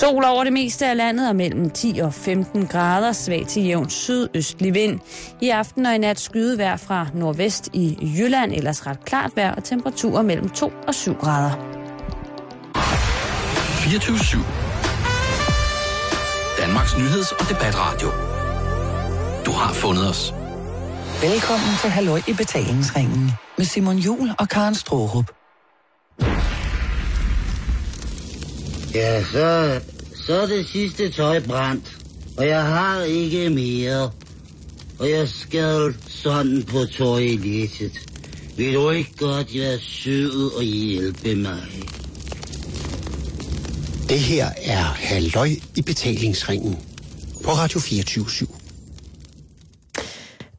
Sol over det meste af landet og mellem 10 og 15 grader, svag til jævn sydøstlig vind. I aften og i nat skyde vejr fra nordvest i Jylland, ellers ret klart vejr og temperaturer mellem 2 og 7 grader. 24 Danmarks nyheds- og debatradio. Du har fundet os. Velkommen til Halløj i betalingsringen med Simon Jul og Karen Strohrup. Ja, så, så er det sidste tøj brændt, og jeg har ikke mere. Og jeg skal sådan på toilettet. Vil du ikke godt være sød og hjælpe mig? Det her er Halløj i betalingsringen på Radio 24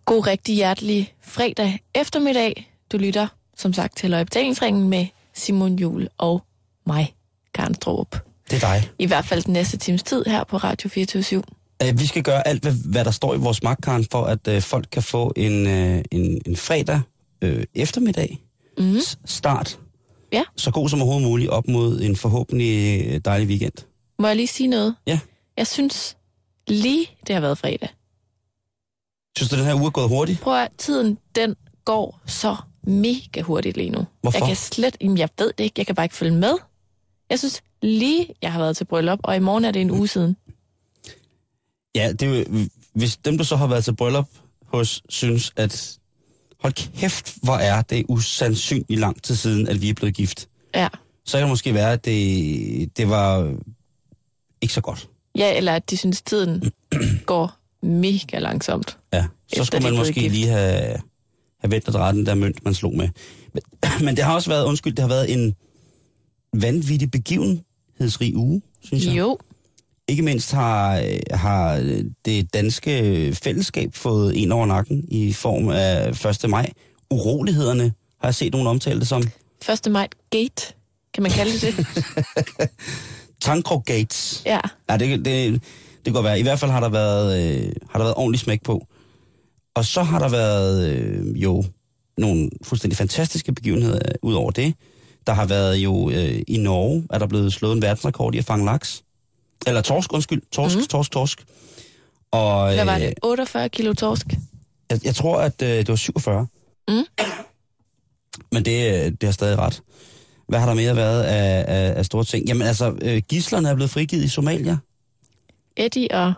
God rigtig hjertelig fredag eftermiddag. Du lytter som sagt til Halløj i betalingsringen med Simon Jul og mig, Karen Strup. Det er dig. I hvert fald den næste times tid her på Radio 24 Uh, vi skal gøre alt, hvad, hvad der står i vores magt, Karen, for at uh, folk kan få en, uh, en, en fredag uh, eftermiddag mm. start. Ja. Så god som overhovedet muligt op mod en forhåbentlig dejlig weekend. Må jeg lige sige noget? Ja. Jeg synes lige, det har været fredag. Synes du, den her uge er gået hurtigt? Prøv at tiden, den går så mega hurtigt lige nu. Hvorfor? Jeg kan slet, jamen jeg ved det ikke, jeg kan bare ikke følge med. Jeg synes lige, jeg har været til bryllup, og i morgen er det en uge siden. Ja, det er jo, hvis dem, der så har været til bryllup hos, synes, at hold kæft, hvor er det usandsynligt lang tid siden, at vi er blevet gift. Ja. Så kan det måske være, at det, det var ikke så godt. Ja, eller at de synes, tiden går mega langsomt. Ja, så skulle man måske gift. lige have, have drejet den der mønt, man slog med. Men, men det har også været, undskyld, det har været en vanvittig begivenhedsrig uge, synes jeg. Jo, Ikke mindst har, har det danske fællesskab fået en over nakken i form af 1. maj. Urolighederne har jeg set nogen omtale det som. 1. maj gate, kan man kalde det det? Tankro Gates. ja. Ja, det, det, det kan godt være. I hvert fald har der været, øh, har der været ordentlig smæk på. Og så har der været øh, jo nogle fuldstændig fantastiske begivenheder øh, ud over det. Der har været jo øh, i Norge, er der blevet slået en verdensrekord i at fange laks. Eller torsk, undskyld. Torsk, mm. torsk, torsk. Og, Hvad var øh, det? 48 kilo torsk? Jeg, jeg tror, at øh, det var 47. Mm. Men det, øh, det har stadig ret. Hvad har der mere været af, af, af store ting? Jamen altså, øh, gislerne er blevet frigivet i Somalia. Eddie og...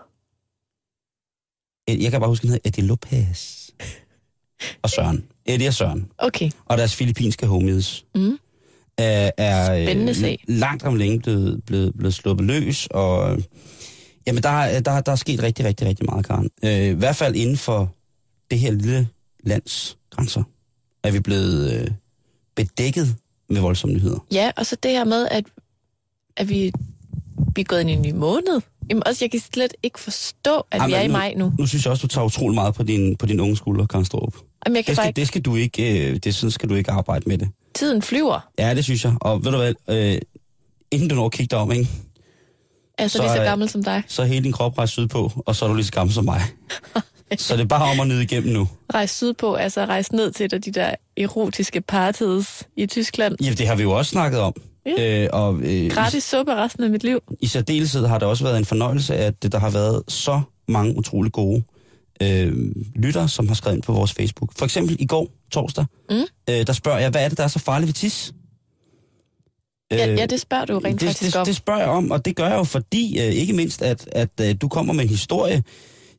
Jeg kan bare huske, han hedder Eddie Lopez. Og Søren. Eddie og Søren. Okay. Og deres filippinske homies. Mm. Er, er Spændende øh, sag. langt om længe blevet, blevet, blevet sluppet løs. Og, øh, jamen, der, er- der, der er sket rigtig, rigtig, rigtig meget, Karen. Øh, I hvert fald inden for det her lille lands grænser er vi blevet øh, bedækket med voldsomme nyheder. Ja, og så det her med, at, at vi, vi er gået ind i en ny måned. Jamen også, jeg kan slet ikke forstå, at Ej, vi er i nu- maj nu. Nu synes jeg også, du tager utrolig meget på din, på din unge skulder, Karen Strup. Jamen, jeg kan Det skal, ikke... det skal du ikke, øh, det sådan skal du ikke arbejde med det. Tiden flyver. Ja, det synes jeg. Og ved du hvad, øh, inden du når at kigge dig om, ikke, Altså, Så lige så er- gammel som dig. så er hele din krop rejst sydpå, og så er du lige så gammel som mig. så det er bare om at nyde igennem nu. Rejse sydpå, altså rejse ned til de der erotiske parties i Tyskland. Ja, det har vi jo også snakket om. Ja. Øh, og øh, Gratis suppe resten af mit liv. i særdeleshed har det også været en fornøjelse, at der har været så mange utrolig gode øh, lyttere, som har skrevet ind på vores Facebook. For eksempel i går, torsdag, Mm. øh, der spørger jeg, hvad er det, der er så farligt ved tis? Ja, Øh, ja, det spørger du rent det, faktisk det, om. det spørger jeg om, og det gør jeg jo fordi, øh, ikke mindst, at, at øh, du kommer med en historie.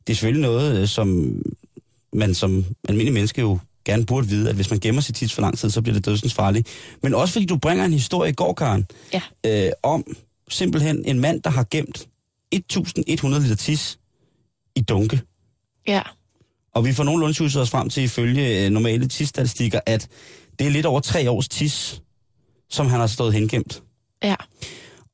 Det er selvfølgelig noget, øh, som man som almindelig menneske jo gerne burde vide, at hvis man gemmer sit tis for lang tid, så bliver det dødsens farligt. Men også fordi du bringer en historie i går, Karen, Ja. øh, om simpelthen en mand, der har gemt 1100 liter tis i dunke. Ja, Og vi får nogenlunde tjusset os frem til, ifølge øh, normale tis-statistikker, at det er lidt over tre års tis, som han har stået hengemt. ja.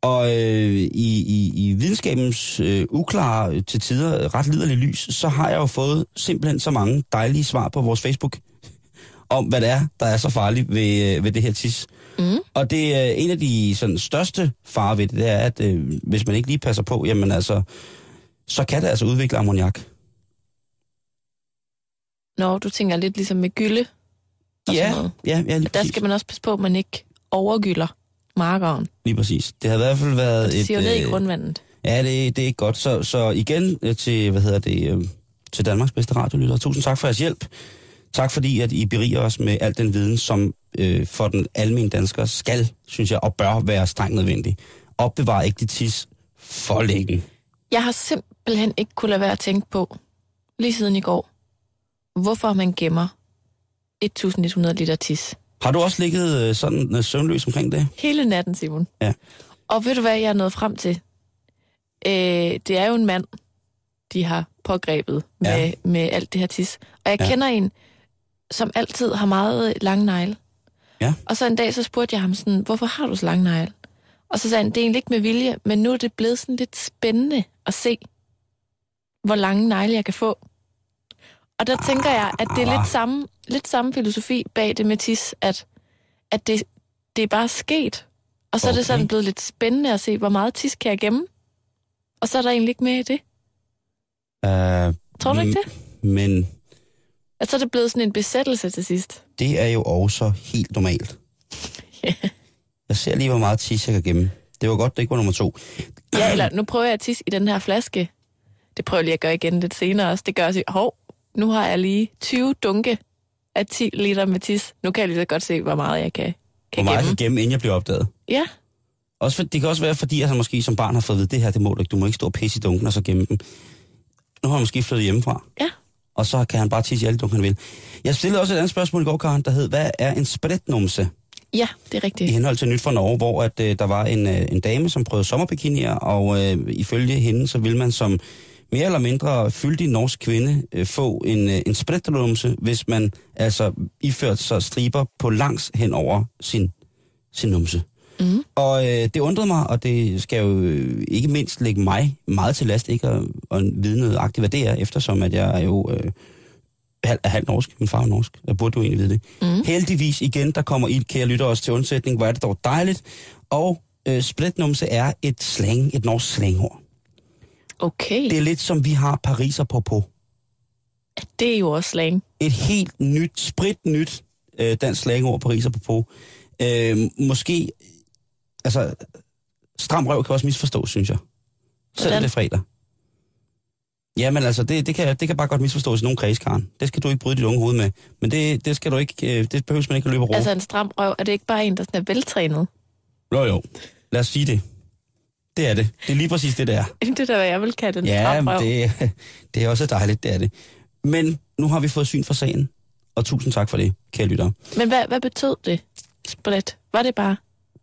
Og øh, i, i, i videnskabens øh, uklare, til tider ret liderlige lys, så har jeg jo fået simpelthen så mange dejlige svar på vores Facebook, om hvad det er, der er så farligt ved, øh, ved det her tis. Mm. Og det er en af de sådan, største farer ved det, det er, at øh, hvis man ikke lige passer på, jamen altså, så kan det altså udvikle ammoniak. Når du tænker lidt ligesom med gylde og sådan Ja, noget. ja, ja, lige Der skal man også passe på, at man ikke overgylder. markeren. Lige præcis. Det har i hvert fald været Det siger jo ned i øh, grundvandet. Ja, det, det er ikke godt. Så, så igen øh, til, hvad hedder det, øh, til Danmarks bedste radiolytter. Tusind tak for jeres hjælp. Tak fordi, at I beriger os med al den viden, som øh, for den almindelige dansker skal, synes jeg, og bør være strengt nødvendig. Opbevar ikke dit tis for længe. Jeg har simpelthen ikke kunne lade være at tænke på, lige siden i går, hvorfor man gemmer 1100 liter tis. Har du også ligget øh, sådan øh, søvnløs omkring det? Hele natten, Simon. Ja. Og ved du hvad, jeg er nået frem til? Øh, det er jo en mand, de har pågrebet med, Ja. med alt det her tis. Og jeg Ja. kender en, som altid har meget lang negle. Ja. Og så en dag, så spurgte jeg ham sådan, hvorfor har du så lang negle? Og så sagde han, det er egentlig ikke med vilje, men nu er det blevet sådan lidt spændende at se, hvor lange negle jeg kan få. Og der tænker jeg, at det er Ah. lidt samme, lidt samme filosofi bag det med tis, at, at det, det er bare sket. Og så okay. er det sådan blevet lidt spændende at se, hvor meget tis kan jeg gemme. Og så er der egentlig ikke mere i det. Uh, Tror du ikke det? Men At så er det blevet sådan en besættelse til sidst. det er jo også helt normalt. Jeg ser lige, hvor meget tis jeg kan gemme. Det var godt, det ikke var nummer to. Ja, eller nu prøver jeg at tisse i den her flaske. Det prøver jeg lige at gøre igen lidt senere også. Det gør jeg hov, nu har jeg lige 20 dunke af 10 liter med tis. Nu kan jeg lige så godt se, hvor meget jeg kan, Hvor kan meget jeg gemme. kan gemme, inden jeg bliver opdaget. Ja, Også for, det kan også være, fordi jeg måske som barn har fået at vide, det her, det må du ikke. Du må ikke stå og pisse i dunken og så gemme dem. Nu har han måske flyttet hjemmefra. ja. Og så kan han bare tisse i alle dunken, han vil. Jeg stillede også et andet spørgsmål i går, Karen, der hed, hvad er en sprednumse? Ja, det er I rigtigt. henhold til nyt fra Norge, hvor at, øh, der var en, øh, en dame, som prøvede sommerbikinier, og øh, ifølge hende, så vil man som mere eller mindre fyldig norsk kvinde øh, få en, øh, en sprednumse, hvis man altså iført sig striber på langs hen over sin, sin numse. Mm. Og øh, det undrede mig, og det skal jo øh, ikke mindst lægge mig meget til last, ikke at, at vide nøjagtigt, hvad det er, eftersom at jeg er jo øh, halv, halv norsk. Min far er norsk. Jeg burde jo egentlig vide det. Mm. Heldigvis igen, der kommer I, kære lytter, også til undsætning. Hvor er det dog dejligt. Og øh, spritnumse er et slang, et norsk slangord. Okay, Det er lidt som vi har pariser på på. det er jo også slang. Et helt nyt, sprit nyt øh, dansk slangord, pariser på på. Øh, måske, altså, stram røv kan også misforstås, synes jeg. Selvom Hvordan? det er fredag. Jamen altså, det, det, kan, det kan bare godt misforstås i nogle kreds, Karen. Det skal du ikke bryde dit unge hoved med. Men det, det skal du ikke, øh, det behøver man ikke at løbe råbe. Altså en stram røv, er det ikke bare en, der sådan er veltrænet? Jo, jo. Lad os sige det. Det er det. Det er lige præcis det, det er. Det er da, hvad jeg vil kalde en Ja, men det, det er også dejligt, det er det. Men nu har vi fået syn for sagen, og tusind tak for det, kære lytter. Men hvad, hvad betød det? Split. Var det bare?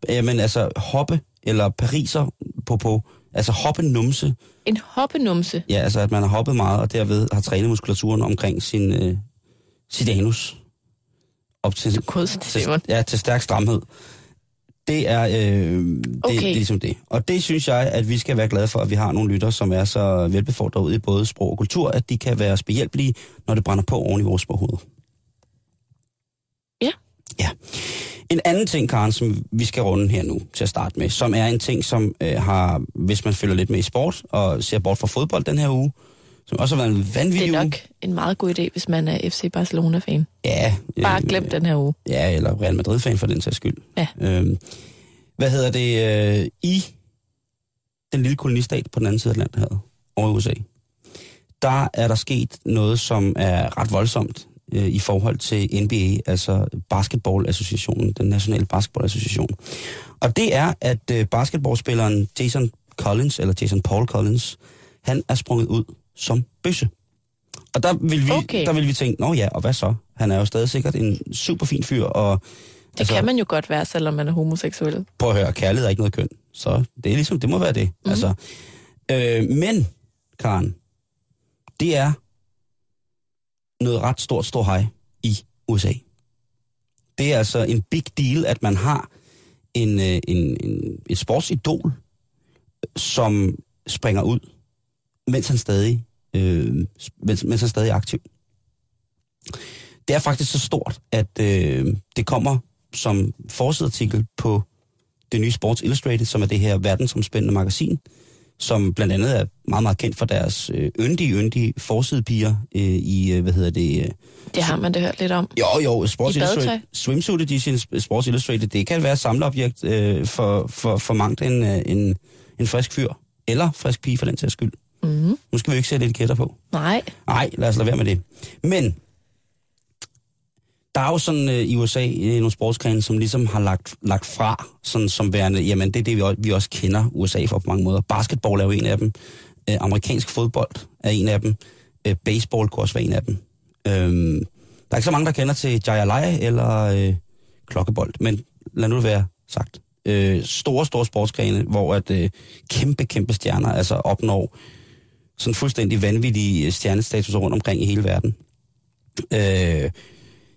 Jamen altså, hoppe eller pariser på på, altså hoppe numse, En hoppenumse. ja, altså at man har hoppet meget, og derved har trænet muskulaturen omkring sin, øh, sit anus. Op til, til, Simon. ja, til stærk stramhed. Det er, øh, det, Okay. det er ligesom det. Og det synes jeg, at vi skal være glade for, at vi har nogle lytter, som er så velbefordret ud i både sprog og kultur, at de kan være behjælpelige, når det brænder på oven i vores sproghoved. Ja. Ja. En anden ting, Karen, som vi skal runde her nu til at starte med, som er en ting, som øh, har, hvis man følger lidt med i sport og ser bort fra fodbold den her uge, som også har været en Det vanvittig er uge. nok en meget god idé, hvis man er FC Barcelona-fan. Ja. Bare øh, glem den her uge. Ja, eller Real Madrid-fan for den sags skyld. Ja. Øhm, hvad hedder det? Øh, I den lille kolonistat på den anden side af Atlanterhavet, over i USA, der er der sket noget, som er ret voldsomt øh, i forhold til NBA, altså Basketballassociationen, den nationale basketballassociation. Og det er, at øh, basketballspilleren Jason Collins, eller Jason Paul Collins, han er sprunget ud som bøsse. Og der vil vi, Okay. der vil vi tænke, nå ja, og hvad så? Han er jo stadig sikkert en super fin fyr, og Det altså, kan man jo godt være, selvom man er homoseksuel. prøv at høre, kærlighed er ikke noget køn. Så det er ligesom, det må være det. Mm. Altså, øh, men, Karen, det er noget ret stort stor hej i USA. Det er altså en big deal, at man har en, øh, en, en, et sportsidol, som springer ud, mens han stadig, øh, mens, mens han stadig er aktiv. Det er faktisk så stort, at øh, det kommer som forsideartikel på det nye Sports Illustrated, som er det her verdensomspændende magasin, som blandt andet er meget, meget kendt for deres øh, yndige, yndige forsidepiger øh, i, øh, hvad hedder det... Øh, Det har man da hørt lidt om. jo, jo, Sports I badetøj? Illustrated, Swimsuit Edition, Sports Illustrated, det kan være et samleobjekt øh, for, for, for mangt en, øh, en, en frisk fyr, eller frisk pige for den sags skyld. Mm. Nu skal vi jo ikke sætte etiketter på. Nej. Nej, lad os lade være med det. Men der er jo sådan øh, i USA øh, nogle sportsgrene, som ligesom har lagt, lagt fra, sådan som værende, jamen det er det, vi også, vi også kender USA for på mange måder. Basketball er jo en af dem. Øh, amerikansk fodbold er en af dem. Øh, baseball kunne også være en af dem. Øh, der er ikke så mange, der kender til Jaya eller øh, klokkebold, men lad nu det være sagt. Øh, store, store sportsgrene, hvor at øh, kæmpe, kæmpe stjerner altså opnår sådan fuldstændig vanvittige stjernestatus rundt omkring i hele verden. Øh,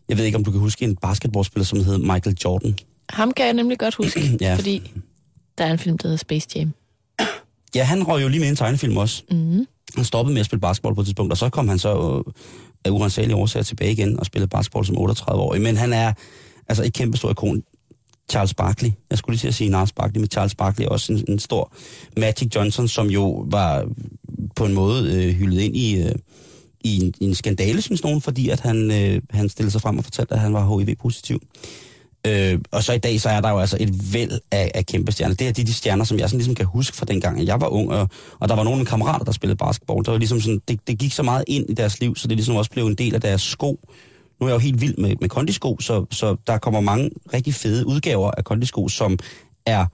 jeg ved ikke, om du kan huske en basketballspiller, som hed Michael Jordan. Ham kan jeg nemlig godt huske, Ja. fordi der er en film, der hedder Space Jam. Ja, han røg jo lige med en tegnefilm også. Mm. Han stoppede med at spille basketball på et tidspunkt, og så kom han så øh, af urensagelige årsager tilbage igen og spillede basketball som 38-årig. Men han er altså et kæmpe stor ikon. Charles Barkley. Jeg skulle lige til at sige Nars Barkley, men Charles Barkley er også en, en stor Magic Johnson, som jo var på en måde øh, hyldet ind i, øh, i, en, i en skandale, synes nogen, fordi at han, øh, han stillede sig frem og fortalte, at han var HIV-positiv. Øh, og så i dag, så er der jo altså et væld af, af kæmpe stjerner. Det er de, de stjerner, som jeg sådan ligesom kan huske fra dengang, at jeg var ung, og, og der var nogle kammerater, der spillede basketball. Der var ligesom sådan, det, det gik så meget ind i deres liv, så det ligesom også blev en del af deres sko. Nu er jeg jo helt vild med, med kondisko, så, så der kommer mange rigtig fede udgaver af kondisko, som er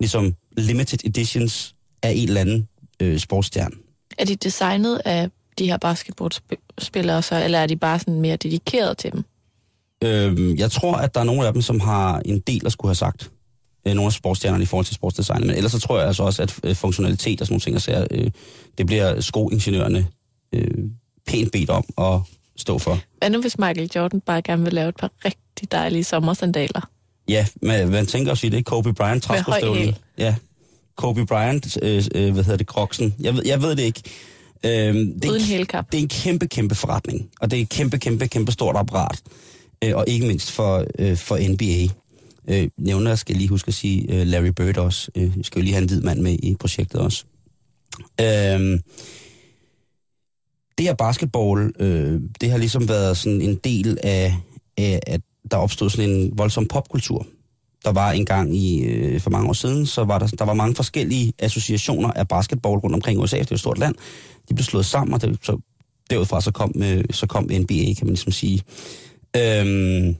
ligesom limited editions af en eller anden øh, sportsstjerne. Er de designet af de her basketballspillere så, eller er de bare sådan mere dedikeret til dem? Øhm, jeg tror, at der er nogle af dem, som har en del at skulle have sagt. Øh, nogle af sportsstjernerne i forhold til sportsdesign. Men ellers så tror jeg altså også, at øh, funktionalitet og sådan nogle ting, altså, øh, det bliver skoingeniørerne øh, pænt bedt om at stå for. Hvad nu hvis Michael Jordan bare gerne vil lave et par rigtig dejlige sommersandaler? Ja, men man tænker også i det. Kobe Bryant, træskostøvlen. Ja, Kobe Bryant, øh, øh, hvad hedder det, kroksen. Jeg ved, jeg ved det ikke. Øhm, det, er Uden hælkap. Det er en kæmpe, kæmpe forretning. Og det er et kæmpe, kæmpe, kæmpe stort apparat. Øh, og ikke mindst for, øh, for NBA. Øh, nævner jeg skal lige huske at sige øh, Larry Bird også. Øh, skal jo lige have en hvid mand med i projektet også. Øh, det her basketball, øh, det har ligesom været sådan en del af, af, at der opstod sådan en voldsom popkultur. Der var en gang i, øh, for mange år siden, så var der, der var mange forskellige associationer af basketball rundt omkring USA, det er et stort land. De blev slået sammen, og det, så derudfra så kom, øh, så kom NBA, kan man ligesom sige. Øhm,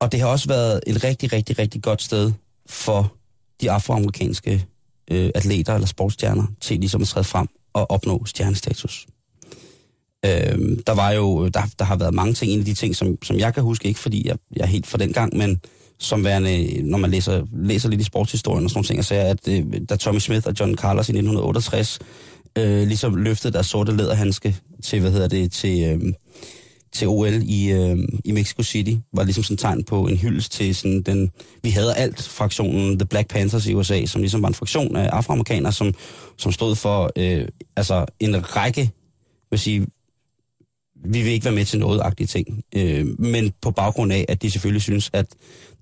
og det har også været et rigtig, rigtig, rigtig godt sted for de afroamerikanske øh, atleter eller sportsstjerner til ligesom at træde frem og opnå stjernestatus. Øh, der var jo, der, der har været mange ting, en af de ting, som, som jeg kan huske, ikke fordi jeg, jeg er helt fra den gang, men som værende, når man læser, læser lidt i sportshistorien og sådan nogle ting, og at øh, da Tommy Smith og John Carlos i 1968 øh, ligesom løftede deres sorte læderhandske til, hvad hedder det, til, øh, til OL i, øh, i Mexico City, var ligesom sådan et tegn på en hyldest til sådan den, vi havde alt fraktionen The Black Panthers i USA, som ligesom var en fraktion af afroamerikanere, som, som stod for øh, altså en række, vil sige, vi vil ikke være med til noget-agtige ting. Øh, men på baggrund af, at de selvfølgelig synes, at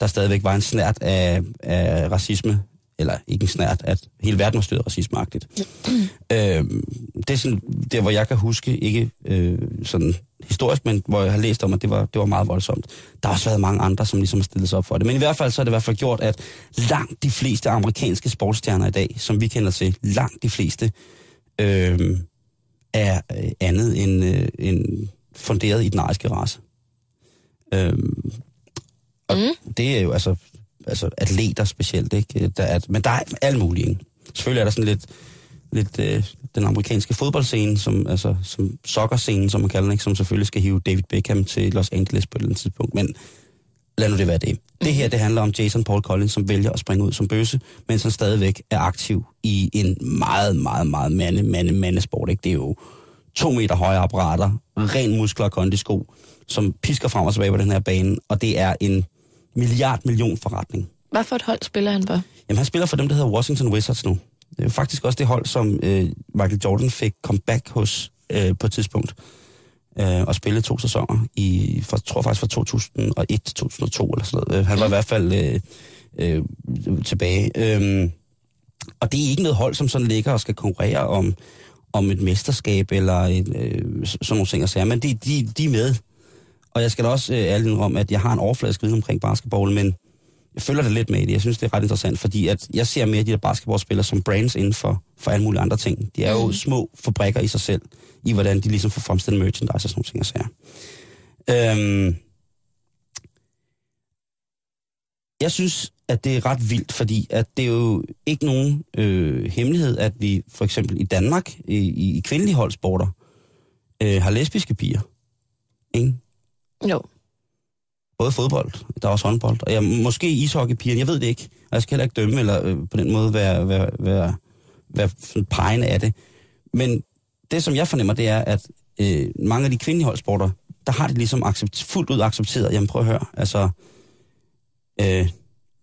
der stadigvæk var en snært af, af racisme, eller ikke en snært, at hele verden var stødt racismeagtigt. øh, det er sådan, der, hvor jeg kan huske, ikke øh, sådan historisk, men hvor jeg har læst om, at det var, det var meget voldsomt. Der har også været mange andre, som ligesom har stillet sig op for det. Men i hvert fald så har det i hvert fald gjort, at langt de fleste amerikanske sportsstjerner i dag, som vi kender til, langt de fleste, øh, er øh, andet end, øh, end funderet i den ariske race. Øhm, og mm. det er jo altså, altså atleter specielt, ikke? Der er, men der er alt muligt, ikke? Selvfølgelig er der sådan lidt, lidt øh, den amerikanske fodboldscene, som, altså, som soccer-scenen, som man kalder den, ikke? som selvfølgelig skal hive David Beckham til Los Angeles på et eller andet tidspunkt. Men lad nu det være det. Det her, det handler om Jason Paul Collins, som vælger at springe ud som bøsse, mens han stadigvæk er aktiv i en meget, meget, meget mande, mande, mandesport. Ikke? Det er jo to meter høje apparater, ren muskler og kondisko, som pisker frem og tilbage på den her bane, og det er en milliard million forretning. Hvad for et hold spiller han for? Jamen, han spiller for dem, der hedder Washington Wizards nu. Det er faktisk også det hold, som øh, Michael Jordan fik comeback hos øh, på et tidspunkt. Øh, og spillede to sæsoner i, for, tror faktisk fra 2001 til 2002 eller sådan noget. Øh, Han var i hvert fald øh, øh, tilbage. Øh, og det er ikke noget hold, som sådan ligger og skal konkurrere om, om et mesterskab eller et, øh, sådan nogle ting og sager, men de, de, de er med. Og jeg skal da også øh, ærligt om, at jeg har en overfladisk viden omkring basketball, men jeg følger det lidt med i det. Jeg synes, det er ret interessant, fordi at jeg ser mere de der basketballspillere som brands inden for, for alle mulige andre ting. De er jo mm. små fabrikker i sig selv, i hvordan de ligesom får fremstillet merchandise og sådan nogle ting og sager. Øhm, jeg synes, at det er ret vildt, fordi at det er jo ikke nogen øh, hemmelighed, at vi for eksempel i Danmark, i, i kvindelige holdsporter, øh, har lesbiske piger. Ikke? Jo. Både fodbold, der er også håndbold, og jeg, måske ishockeypigerne, jeg ved det ikke. Og jeg skal heller ikke dømme, eller øh, på den måde være, være, være, være sådan pegende af det. Men det, som jeg fornemmer, det er, at øh, mange af de kvindelige holdsporter, der har de ligesom accept, fuldt ud accepteret, jamen prøv at høre, altså, øh,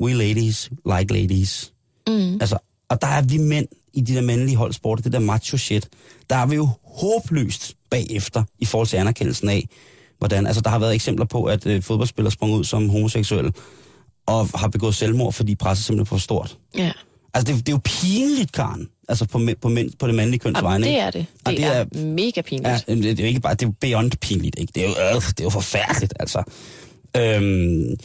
we ladies like ladies. Mm. Altså, og der er vi mænd i de der mandlige holdsporter, det der macho shit, der er vi jo håbløst bagefter i forhold til anerkendelsen af, hvordan, altså der har været eksempler på, at øh, fodboldspillere sprang ud som homoseksuelle, og har begået selvmord, fordi presset simpelthen er for stort. Ja. Altså, det, det er jo pinligt, Karen. Altså, på, mæ- på, mænd, på det mandlige køns vegne. det er det. Det, det er, er- mega pinligt. Ja, det, det er jo ikke bare, det er jo beyond pinligt, ikke? Det er jo, øh, det er jo forfærdeligt, altså. Øhm,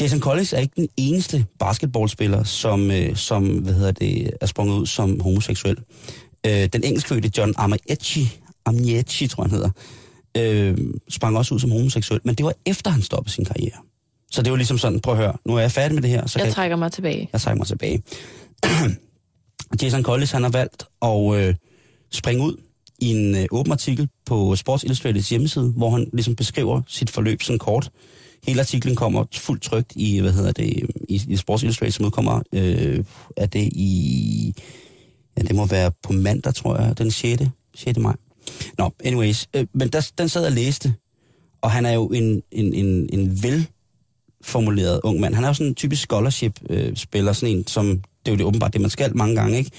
Jason Collins er ikke den eneste basketballspiller, som, øh, som hvad hedder det, er sprunget ud som homoseksuel. Øh, den engelskfødte John Amiechi, Amiechi tror jeg, han hedder, øh, sprang også ud som homoseksuel, men det var efter, han stoppede sin karriere. Så det var ligesom sådan, prøv at høre, nu er jeg færdig med det her, så Jeg trækker mig tilbage. jeg trækker mig tilbage. Jason Collins, han har valgt at øh, springe ud i en øh, åben artikel på Sports Illustrateds hjemmeside, hvor han ligesom beskriver sit forløb sådan kort. Hele artiklen kommer fuldt trygt i, hvad hedder det, i, i Sports Illustrated, som udkommer, øh, er det i, ja, det må være på mandag, tror jeg, den 6. 6. maj. Nå, anyways, øh, men der, den sad og læste, og han er jo en, en, en, en vel formuleret ung mand. Han er jo sådan en typisk scholarship-spiller, sådan en, som, det er jo det åbenbart det, man skal mange gange, ikke?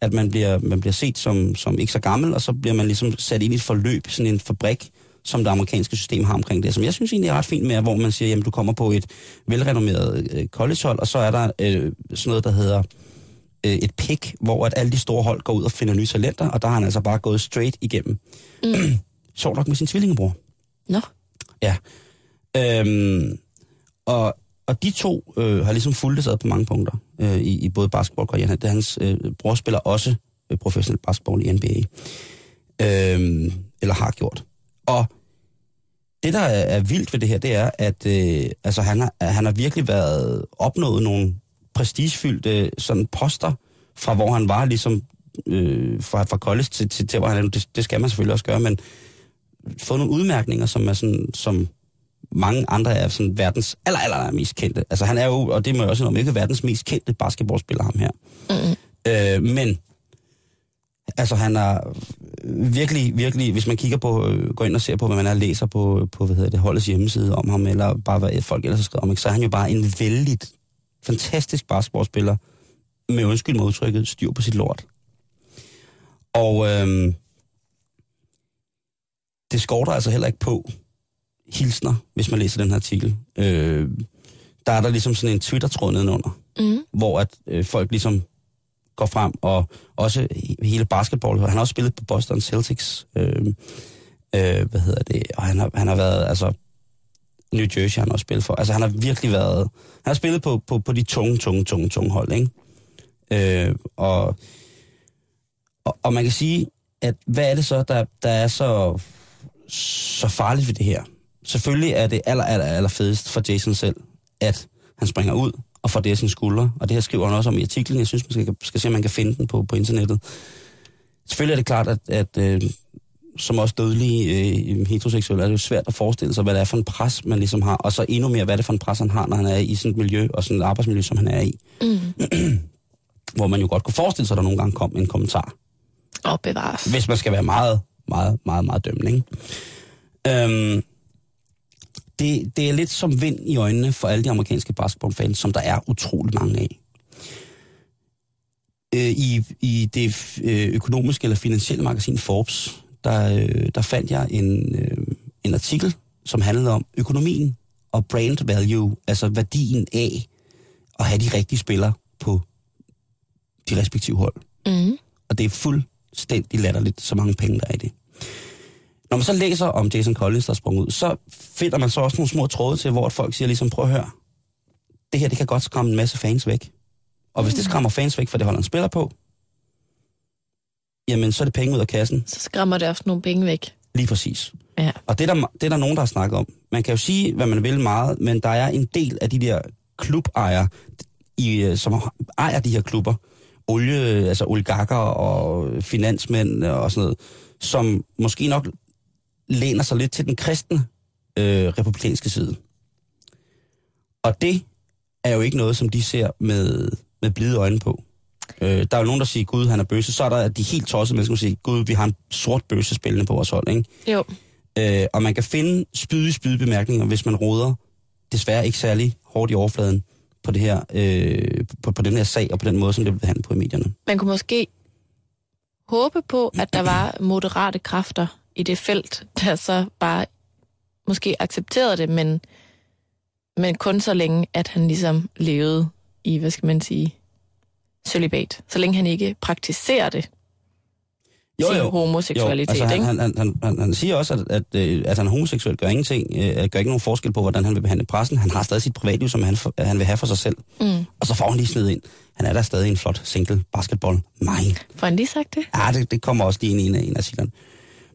At man bliver, man bliver set som, som ikke så gammel, og så bliver man ligesom sat ind i et forløb, sådan en fabrik, som det amerikanske system har omkring det, som jeg synes egentlig er ret fint med, hvor man siger, jamen du kommer på et velrenommeret øh, collegehold, og så er der øh, sådan noget, der hedder øh, et pick, hvor at alle de store hold går ud og finder nye talenter, og der har han altså bare gået straight igennem. Mm. Sjovt nok med sin tvillingebror. Nå, Ja. Øhm, og, og de to øh, har ligesom fulgt ad på mange punkter øh, i, i både basketballkarrieren. Det hans øh, bror spiller også øh, professionel basketball i NBA. Øhm, eller har gjort. Og det, der er, er vildt ved det her, det er, at øh, altså, han, har, han har virkelig været opnået nogle prestigefyldte sådan poster, fra hvor han var ligesom øh, fra, fra college til, til, til hvor han er. Det, det skal man selvfølgelig også gøre, men fået nogle udmærkninger, som er sådan, som mange andre er sådan verdens aller, aller, mest kendte. Altså han er jo, og det må jeg også sige, ikke verdens mest kendte basketballspiller, ham her. Mm. Øh, men, altså han er virkelig, virkelig, hvis man kigger på, øh, går ind og ser på, hvad man er læser på, på hvad hedder det, holdets hjemmeside om ham, eller bare hvad folk ellers har skrevet om, ikke, så er han jo bare en vældig fantastisk basketballspiller, med undskyld med udtrykket, styr på sit lort. Og øhm, det skorter altså heller ikke på hilsner, hvis man læser den her artikel. Øh, der er der ligesom sådan en Twitter-tråd nedenunder, mm. hvor at øh, folk ligesom går frem, og også he- hele basketball. Han har også spillet på Boston Celtics. Øh, øh, hvad hedder det? Og han har, han har været, altså, New Jersey han har også spillet for. Altså, han har virkelig været... Han har spillet på, på, på de tunge, tunge, tunge, tunge hold, ikke? Øh, og, og, og man kan sige, at hvad er det så, der, der er så, så farligt ved det her? Selvfølgelig er det aller, aller, aller fedest for Jason selv, at han springer ud og får det af sine skuldre. Og det her skriver han også om i artiklen. Jeg synes, man skal, skal se, om man kan finde den på, på internettet. Selvfølgelig er det klart, at, at øh, som også dødelige øh, heteroseksuelle, er det jo svært at forestille sig, hvad det er for en pres, man ligesom har. Og så endnu mere, hvad det er for en pres, han har, når han er i sådan et miljø, og sådan et arbejdsmiljø, som han er i. Mm. Hvor man jo godt kunne forestille sig, at der nogle gange kom en kommentar. Og bevares. Hvis man skal være meget, meget, meget, meget dømmende, ikke? Øhm, det, det er lidt som vind i øjnene for alle de amerikanske basketballfans, som der er utrolig mange af. Øh, I, I det øh, økonomiske eller finansielle magasin Forbes, der, øh, der fandt jeg en, øh, en artikel, som handlede om økonomien og brand value, altså værdien af at have de rigtige spillere på de respektive hold. Mm. Og det er fuldstændig latterligt, så mange penge, der er i det. Når man så læser om Jason Collins, der er sprunget ud, så finder man så også nogle små tråde til, hvor folk siger ligesom, prøv at høre, det her det kan godt skræmme en masse fans væk. Og hvis det skræmmer fans væk, for det holder en spiller på, jamen så er det penge ud af kassen. Så skræmmer det også nogle penge væk. Lige præcis. Ja. Og det er, der, det er der nogen, der har snakket om. Man kan jo sige, hvad man vil meget, men der er en del af de der klubejere, i, øh, som ejer de her klubber, olie, altså oligarker og finansmænd og sådan noget, som måske nok læner sig lidt til den kristne øh, republikanske side. Og det er jo ikke noget, som de ser med, med blide øjne på. Øh, der er jo nogen, der siger, Gud, han er bøsse. Så er der de helt tossede mennesker, som siger, Gud, vi har en sort bøsse spillende på vores hold. Ikke? Jo. Øh, og man kan finde spydige, spydige bemærkninger, hvis man roder desværre ikke særlig hårdt i overfladen på, det her, øh, på, på den her sag og på den måde, som det bliver behandlet på i medierne. Man kunne måske håbe på, at der var moderate kræfter i det felt, der så bare måske accepterede det, men, men kun så længe, at han ligesom levede i, hvad skal man sige, celibat. Så længe han ikke praktiserer det, sin homoseksualitet, altså, han, ikke? han, han, han, han, han siger også, at, at, at han er homoseksuel, gør ingenting, øh, gør ikke nogen forskel på, hvordan han vil behandle pressen. Han har stadig sit privatliv, som han, for, han vil have for sig selv. Mm. Og så får han lige sned ind. Han er der stadig en flot single basketball mind. Får han lige sagt det? Ja, det, det kommer også lige ind i en af, en af silerne.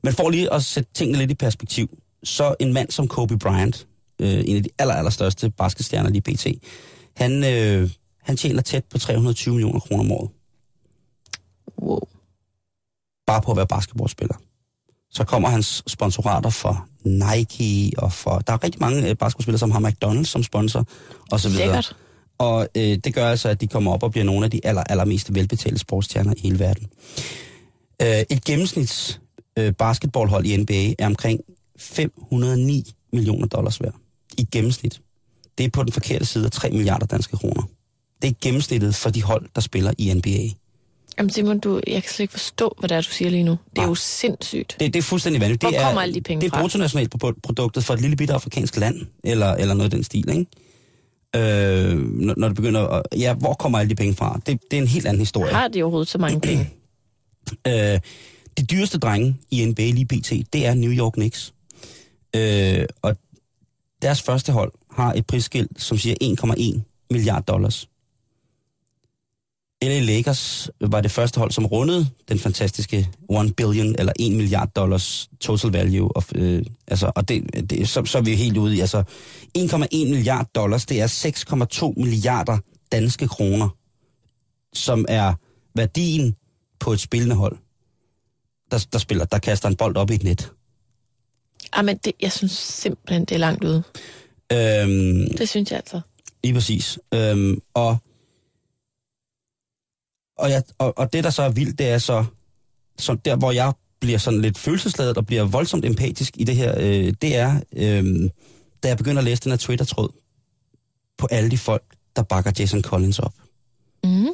Men for lige at sætte tingene lidt i perspektiv, så en mand som Kobe Bryant, øh, en af de aller, aller største basketstjerner lige pt., han, øh, han tjener tæt på 320 millioner kroner om året. Wow. Bare på at være basketballspiller. Så kommer hans sponsorater for Nike og for... Der er rigtig mange øh, basketballspillere, som har McDonald's som sponsor, og så videre. Lækkert. Og øh, det gør altså, at de kommer op og bliver nogle af de aller, allermest velbetalte sportsstjerner i hele verden. Øh, et gennemsnits øh, basketballhold i NBA er omkring 509 millioner dollars værd. I gennemsnit. Det er på den forkerte side af 3 milliarder danske kroner. Det er gennemsnittet for de hold, der spiller i NBA. Jamen Simon, du, jeg kan slet ikke forstå, hvad det er, du siger lige nu. Det er Nej. jo sindssygt. Det, det er fuldstændig vanvittigt. Hvor det er, kommer alle de penge Det er fra? bruttonationalproduktet for et lille bitte afrikansk land, eller, eller noget i den stil, ikke? Øh, når, når det begynder at, Ja, hvor kommer alle de penge fra? Det, det er en helt anden historie. Har de overhovedet så mange penge? Øh, de dyreste drenge i NBA lige pt, det er New York Knicks. Øh, og deres første hold har et prisskilt, som siger 1,1 milliard dollars. LA Lakers var det første hold, som rundede den fantastiske 1 billion, eller 1 milliard dollars total value. Of, øh, altså, og det, det, så, så er vi helt ude i, altså 1,1 milliard dollars, det er 6,2 milliarder danske kroner, som er værdien på et spillende hold, der, der spiller, der kaster en bold op i et net. Ah, men det, jeg synes simpelthen, det er langt ude. Øhm, Det synes jeg altså. Lige præcis. Øhm, og, og, jeg, og, og det, der så er vildt, det er så, så der, hvor jeg bliver sådan lidt følelsesladet og bliver voldsomt empatisk i det her, øh, det er, øh, da jeg begynder at læse den her Twitter-tråd på alle de folk, der bakker Jason Collins op. Mm.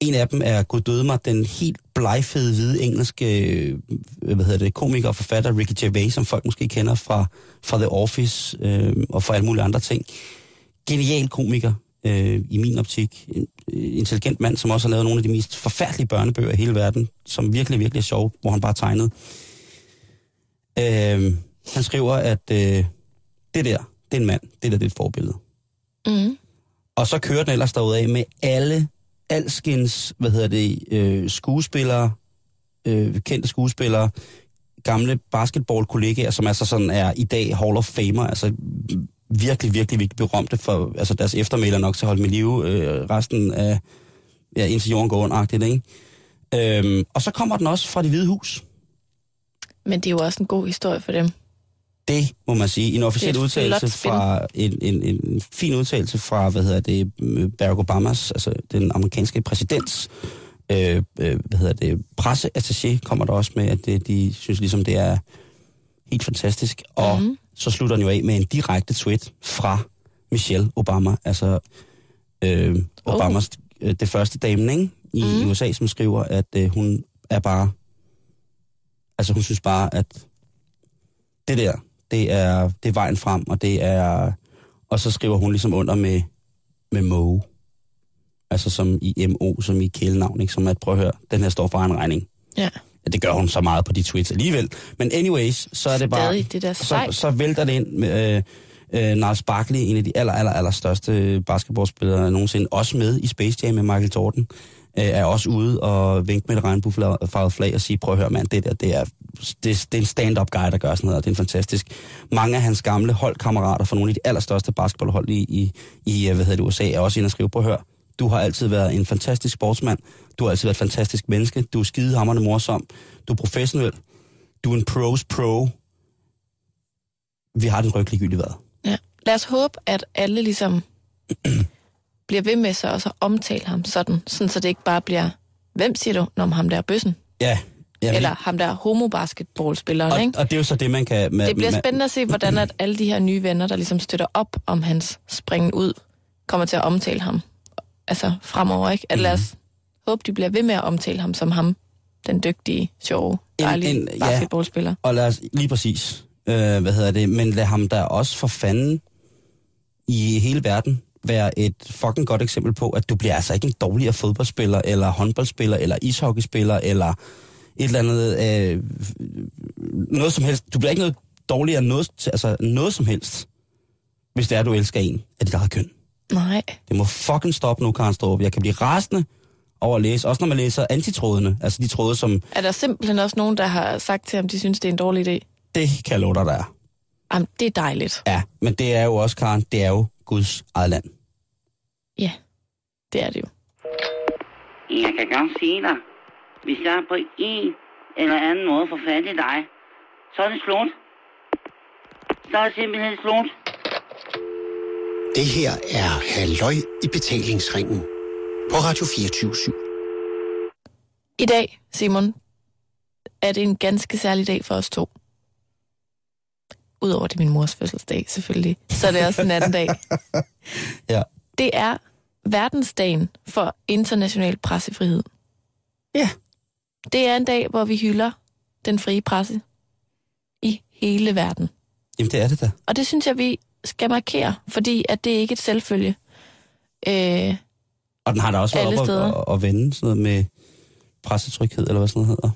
En af dem er, gud døde mig, den helt blegfede, hvide engelske øh, hvad hedder det, komiker og forfatter Ricky Gervais, som folk måske kender fra, fra The Office øh, og fra alle mulige andre ting. Genial komiker øh, i min optik. En øh, intelligent mand, som også har lavet nogle af de mest forfærdelige børnebøger i hele verden, som virkelig, virkelig er sjove, hvor han bare tegnede. Øh, han skriver, at øh, det der, det er en mand, det der det er et forbillede. Mm. Og så kører den ellers derudad med alle alskens, hvad hedder det, øh, skuespillere, øh, kendte skuespillere, gamle basketballkollegaer, som altså sådan er i dag Hall of Famer, altså virkelig, virkelig, virkelig berømte for altså deres eftermæler nok til at holde med live øh, resten af, ja, indtil jorden går under, ikke? Øhm, og så kommer den også fra det hvide hus. Men det er jo også en god historie for dem. Det må man sige. En officiel udtalelse fra en, en, en fin udtalelse fra, hvad hedder det, Barack Obamas, altså den amerikanske præsidents, øh, øh, hvad hedder det, presseattaché kommer der også med, at det, de synes ligesom, det er helt fantastisk. Og Mhm. så slutter den jo af med en direkte tweet fra Michelle Obama, altså øh, Obamas, øh, det første dame, ikke? I, i USA, som skriver, at øh, hun er bare, altså hun synes bare, at det der, det er, det er vejen frem, og det er, og så skriver hun ligesom under med, med Moe. Altså som i MO, som i kælenavn, ikke? Som at, prøv at høre, den her står for en regning. Ja. Ja, det gør hun så meget på de tweets alligevel. Men anyways, så er det bare... Stadig, det er da så, så vælter det ind med øh, øh, Niles Barkley, en af de aller, aller, aller største basketballspillere nogensinde. Også med i Space Jam med Michael Jordan. Øh, er også ude og vinke med et regnbuefarvet flag og sige, prøv at høre mand, det der, det er, det, det er en stand-up guy, der gør sådan noget, og det er en fantastisk. Mange af hans gamle holdkammerater fra nogle af de allerstørste basketballhold i, i, i hvad hedder det, USA er også inde og skrive, prøv at høre, du har altid været en fantastisk sportsmand. Du har altid været et fantastisk menneske. Du er skidehammerende morsom. Du er professionel. Du er en pros pro. Vi har den ryg ligegyldigt været. Ja. Lad os håbe, at alle ligesom bliver ved med så også at omtale ham sådan, sådan så det ikke bare bliver, hvem siger du, når ham der er bøssen? Ja. Jamen, Eller ham der er homobasketballspilleren, og, ikke? og det er jo så det, man kan... Med, Det bliver med, spændende at se, hvordan at alle de her nye venner, der ligesom støtter op om hans springen ud, kommer til at omtale ham. Altså fremover, ikke? At lad os håbe, de bliver ved med at omtale ham som ham, den dygtige, sjove, En- dejlige en- ja. basketballspiller. Og lad os, lige præcis, øh, hvad hedder det, men lad ham da også for fanden i hele verden være et fucking godt eksempel på, at du bliver altså ikke en dårligere fodboldspiller, eller håndboldspiller, eller ishockeyspiller, eller et eller andet, øh, noget som helst. Du bliver ikke noget dårligere noget, altså noget som helst, hvis det er, du elsker en af dit eget køn. Nej. Det må fucking stoppe nu, Karen Strup. Jeg kan blive rasende over at læse, også når man læser antitrådene, altså de tråde, som Er der simpelthen også nogen, der har sagt til ham, de synes, det er en dårlig idé? det kan jeg love dig, der er. Jamen, det er dejligt. Ja, men det er jo også, Karen, det er jo Guds eget land. Ja, det er det jo. Jeg kan godt sige dig, hvis jeg på en eller anden måde får fat i dig, så er det slut. Så er det simpelthen slut. Det her er Halløj i betalingsringen på Radio 24 I dag, Simon, er det en ganske særlig dag for os to. Udover det er min mors fødselsdag, selvfølgelig. Så er det også en anden dag. Ja. Det er verdensdagen for international pressefrihed. Ja. Det er en dag, hvor vi hylder den frie presse i hele verden. Jamen, det er det da. Og det synes jeg, vi skal markere, fordi at det er ikke et selvfølge. Øh, Og den har da også været op steder. og, og vende sådan noget med pressetryghed, eller hvad sådan noget hedder.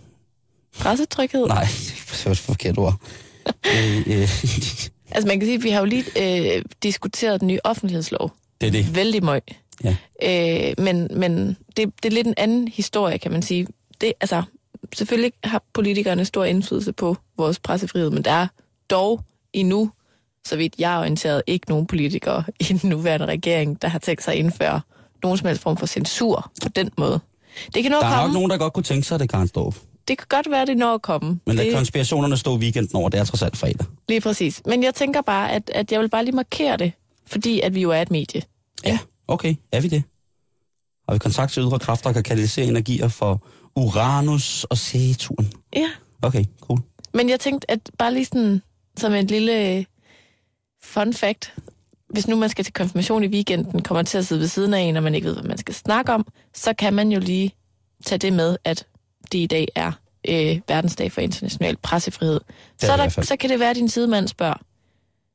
pressetrykhed. Nej, det var et forkert ord. øh, øh, Altså man kan sige, at vi har jo lige øh, diskuteret den nye offentlighedslov. det er det. Vældig møg. Ja. Øh, men men det, det er lidt en anden historie, kan man sige. Det, altså, selvfølgelig har politikerne stor indflydelse på vores pressefrihed, men der er dog endnu, så vidt jeg er orienteret, ikke nogen politikere i den nuværende regering, der har tænkt sig at indføre nogen som helst form for censur på den måde. Det kan nå Der er nok komme. nogen, der godt kunne tænke sig, at det kan stå. Det kan godt være, det når at komme. Men lad det, konspirationerne stå weekenden over, det er trods alt fredag. Lige præcis. Men jeg tænker bare, at, at jeg vil bare lige markere det, fordi at vi jo er et medie. Ja, okay, er vi det? Har vi kontakt til ydre kræfter, der kan kanalisere energier for Uranus og Saturn? Ja. Okay, cool. Men jeg tænkte, at bare lige sådan, som en lille fun fact, hvis nu man skal til konfirmation i weekenden, kommer til at sidde ved siden af en, og man ikke ved, hvad man skal snakke om, så kan man jo lige tage det med, at det i dag er øh, verdensdag for international pressefrihed. Så, er der, så kan det være, at din sidemand spørger,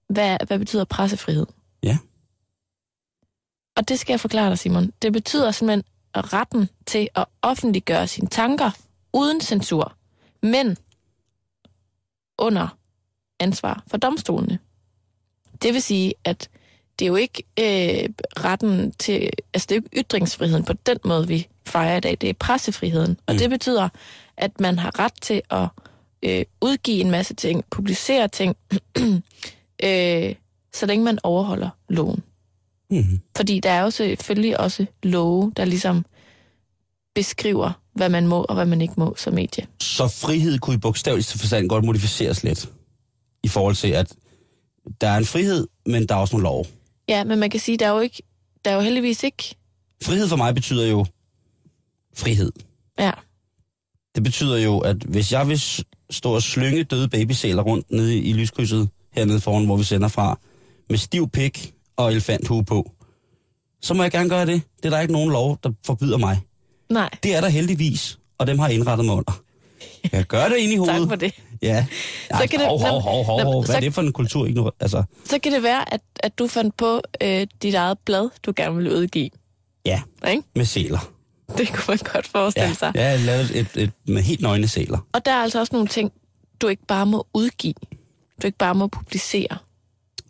hvad, hvad betyder pressefrihed? Ja. Og det skal jeg forklare dig, Simon. Det betyder simpelthen retten til at offentliggøre sine tanker uden censur, men under ansvar for domstolene. Det vil sige, at det er jo ikke øh, retten til, altså det er jo ikke ytringsfriheden på den måde, vi fejrer i dag, det er pressefriheden. Og Mm. det betyder, at man har ret til at øh, udgive en masse ting, publicere ting, øh, så længe man overholder loven. Mm-hmm. Fordi der er jo selvfølgelig også love, der ligesom beskriver, hvad man må og hvad man ikke må som medie. Så frihed kunne i bogstaveligste forstand godt modificeres lidt. I forhold til, at der er en frihed, men der er også nogle lov. Ja, men man kan sige, der er jo ikke, der er jo heldigvis ikke, Frihed for mig betyder jo frihed. ja, Det betyder jo, at hvis jeg vil stå og slynge døde babysæler rundt nede i, lyskrydset hernede foran, hvor vi sender fra, med stiv pik og elefanthue på, så må jeg gerne gøre det. Det er der ikke nogen lov, der forbyder mig. nej, Det er der heldigvis, og dem har jeg indrettet mig under. Jeg gøre det ind i hovedet. tak for det. Ja. Så kan det- hov, hov, hov, hov, hov. Hvad så- er det for en kultur? Ikke noget? Altså, Så kan det være, at, at du fandt på øh, dit eget blad, du gerne vil udgive. Ja, Ikke? med sæler. Det kunne man godt forestille Ja, sig. jeg har lavet et, et, med helt nøgne sæler. Og der er altså også nogle ting, du ikke bare må udgive. Du ikke bare må publicere.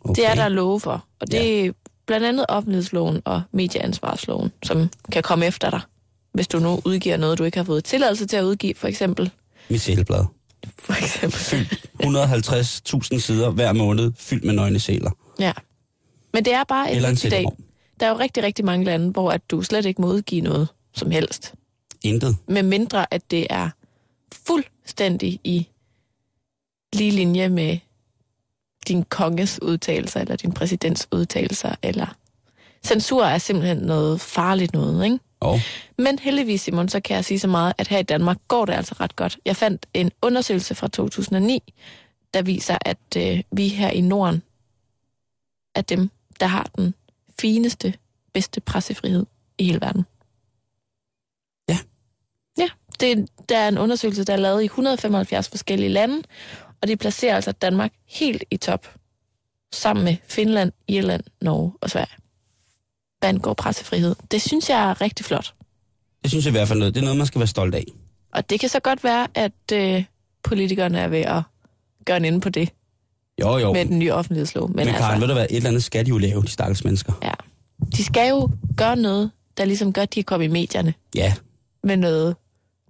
Okay. Det er der love for. Og det er blandt andet offentlighedsloven og medieansvarsloven, som kan komme efter dig, hvis du nu udgiver noget, du ikke har fået tilladelse til at udgive, for eksempel. Mit sælblad. For eksempel. 150.000 sider hver måned, fyldt med nøgne sæler. Ja. Men det er bare et Eller en vigtigt dag. Der er jo rigtig, rigtig mange lande, hvor at du slet ikke må udgive noget som helst. Intet. Med mindre, at det er fuldstændig i lige linje med din konges udtalelser, eller din præsidents udtalelser, eller censur er simpelthen noget farligt noget, ikke? Og Men heldigvis, Simon, så kan jeg sige så meget, at her i Danmark går det altså ret godt. Jeg fandt en undersøgelse fra 2009, der viser, at øh, vi her i Norden er dem, der har den fineste, bedste pressefrihed i hele verden. Ja. Ja, det, der er en undersøgelse, der er lavet i 175 forskellige lande, og de placerer altså Danmark helt i top, sammen med Finland, Irland, Norge og Sverige. Hvad angår pressefrihed. Det synes jeg er rigtig flot. det synes jeg i hvert fald noget. Det er noget, man skal være stolt af. Og det kan så godt være, at øh, politikerne er ved at gøre en ende på det Jo, jo. med den nye offentlighedslov. Men, Men Karen, altså, ved du hvad, et eller andet skal de jo lave, de stakkels mennesker. ja, de skal jo gøre noget, der ligesom gør, at de kan komme i medierne Ja, med noget,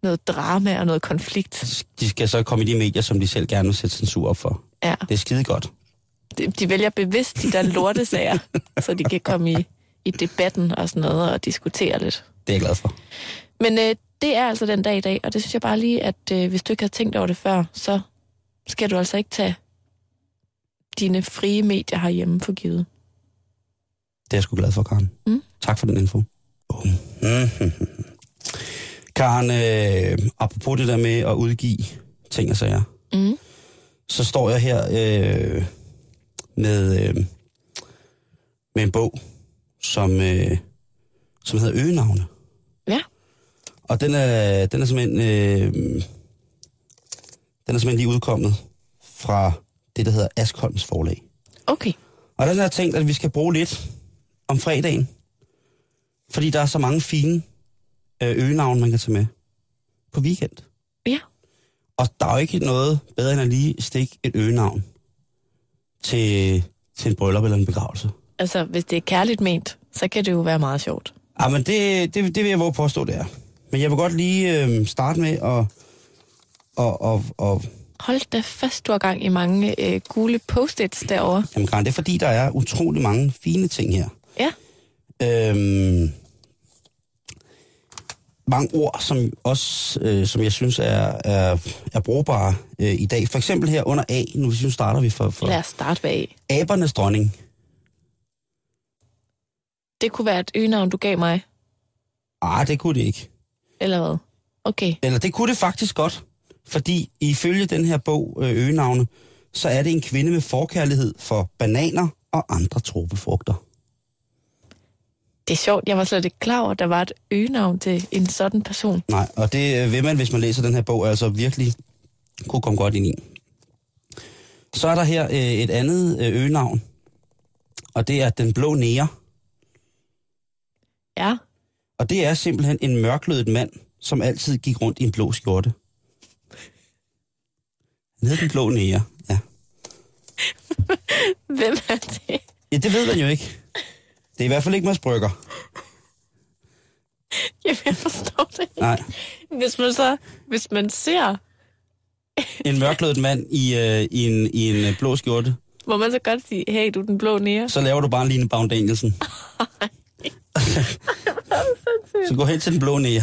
noget drama og noget konflikt. de skal så komme i de medier, som de selv gerne vil sætte censur op for. Ja, Det er skide godt. de, de vælger bevidst de der lortesager, så de kan komme i, i debatten og sådan noget og diskutere lidt. Det er jeg glad for. Men øh, det er altså den dag i dag, og det synes jeg bare lige, at øh, hvis du ikke har tænkt over det før, så skal du altså ikke tage dine frie medier herhjemme for givet. Det er jeg sgu glad for, Karen. Mm. Tak for den info. Oh. Mm. Karen, øh, apropos det der med at udgive ting og sager, Mm. så står jeg her øh, med, øh, med en bog, som, øh, som hedder Øgenavne. Ja. Og den er, den er simpelthen, øh, den er simpelthen lige udkommet fra det, der hedder Askholms forlag. Okay. Og den har jeg tænkt, at vi skal bruge lidt om fredagen. Fordi der er så mange fine øh, øgenavne, man kan tage med på weekend. Ja. Og der er jo ikke noget bedre end at lige stikke et øgenavn til, til en bryllup eller en begravelse. Altså, hvis det er kærligt ment, så kan det jo være meget sjovt. Ja, men det, det, det vil jeg våge påstå, det er. Men jeg vil godt lige øh, starte med at... Og, og, og, Hold da fast, du har gang i mange øh, gule post-its derovre. jamen, Karen, det er fordi, der er utrolig mange fine ting her. Ja. Øhm, mange ord, som også, øh, som jeg synes er, er, er brugbare øh, i dag. For eksempel her under A, nu synes starter vi for, for Lad os starte bag. abernes dronning. Det kunne være et øgenavn, du gav mig, Ah, det kunne det ikke. eller hvad? Okay. Eller det kunne det faktisk godt, fordi ifølge den her bog, øh, Øgenavne, så er det en kvinde med forkærlighed for bananer og andre tropefrugter. Det er sjovt, jeg var slet ikke klar over, at der var et øgenavn til en sådan person. Nej, og det øh, vil man, hvis man læser den her bog, altså virkelig kunne komme godt ind i. Så er der her øh, et andet øgenavn, og det er Den Blå Nære. Ja. Og det er simpelthen en mørklødet mand, som altid gik rundt i en blå skjorte. Hed Den Blå Nære, ja. Hvem er det? Ja, det ved man jo ikke. Det er i hvert fald ikke Mads Brygger. Jamen, jeg forstår det ikke. Nej. Hvis man så, hvis man ser, En mørklødet mand i, øh, i, en, i en øh, blå skjorte, må man så godt sige, hey, du er den blå nære. så laver du bare en Line Baum Danielsen. så gå hen til den blå nære.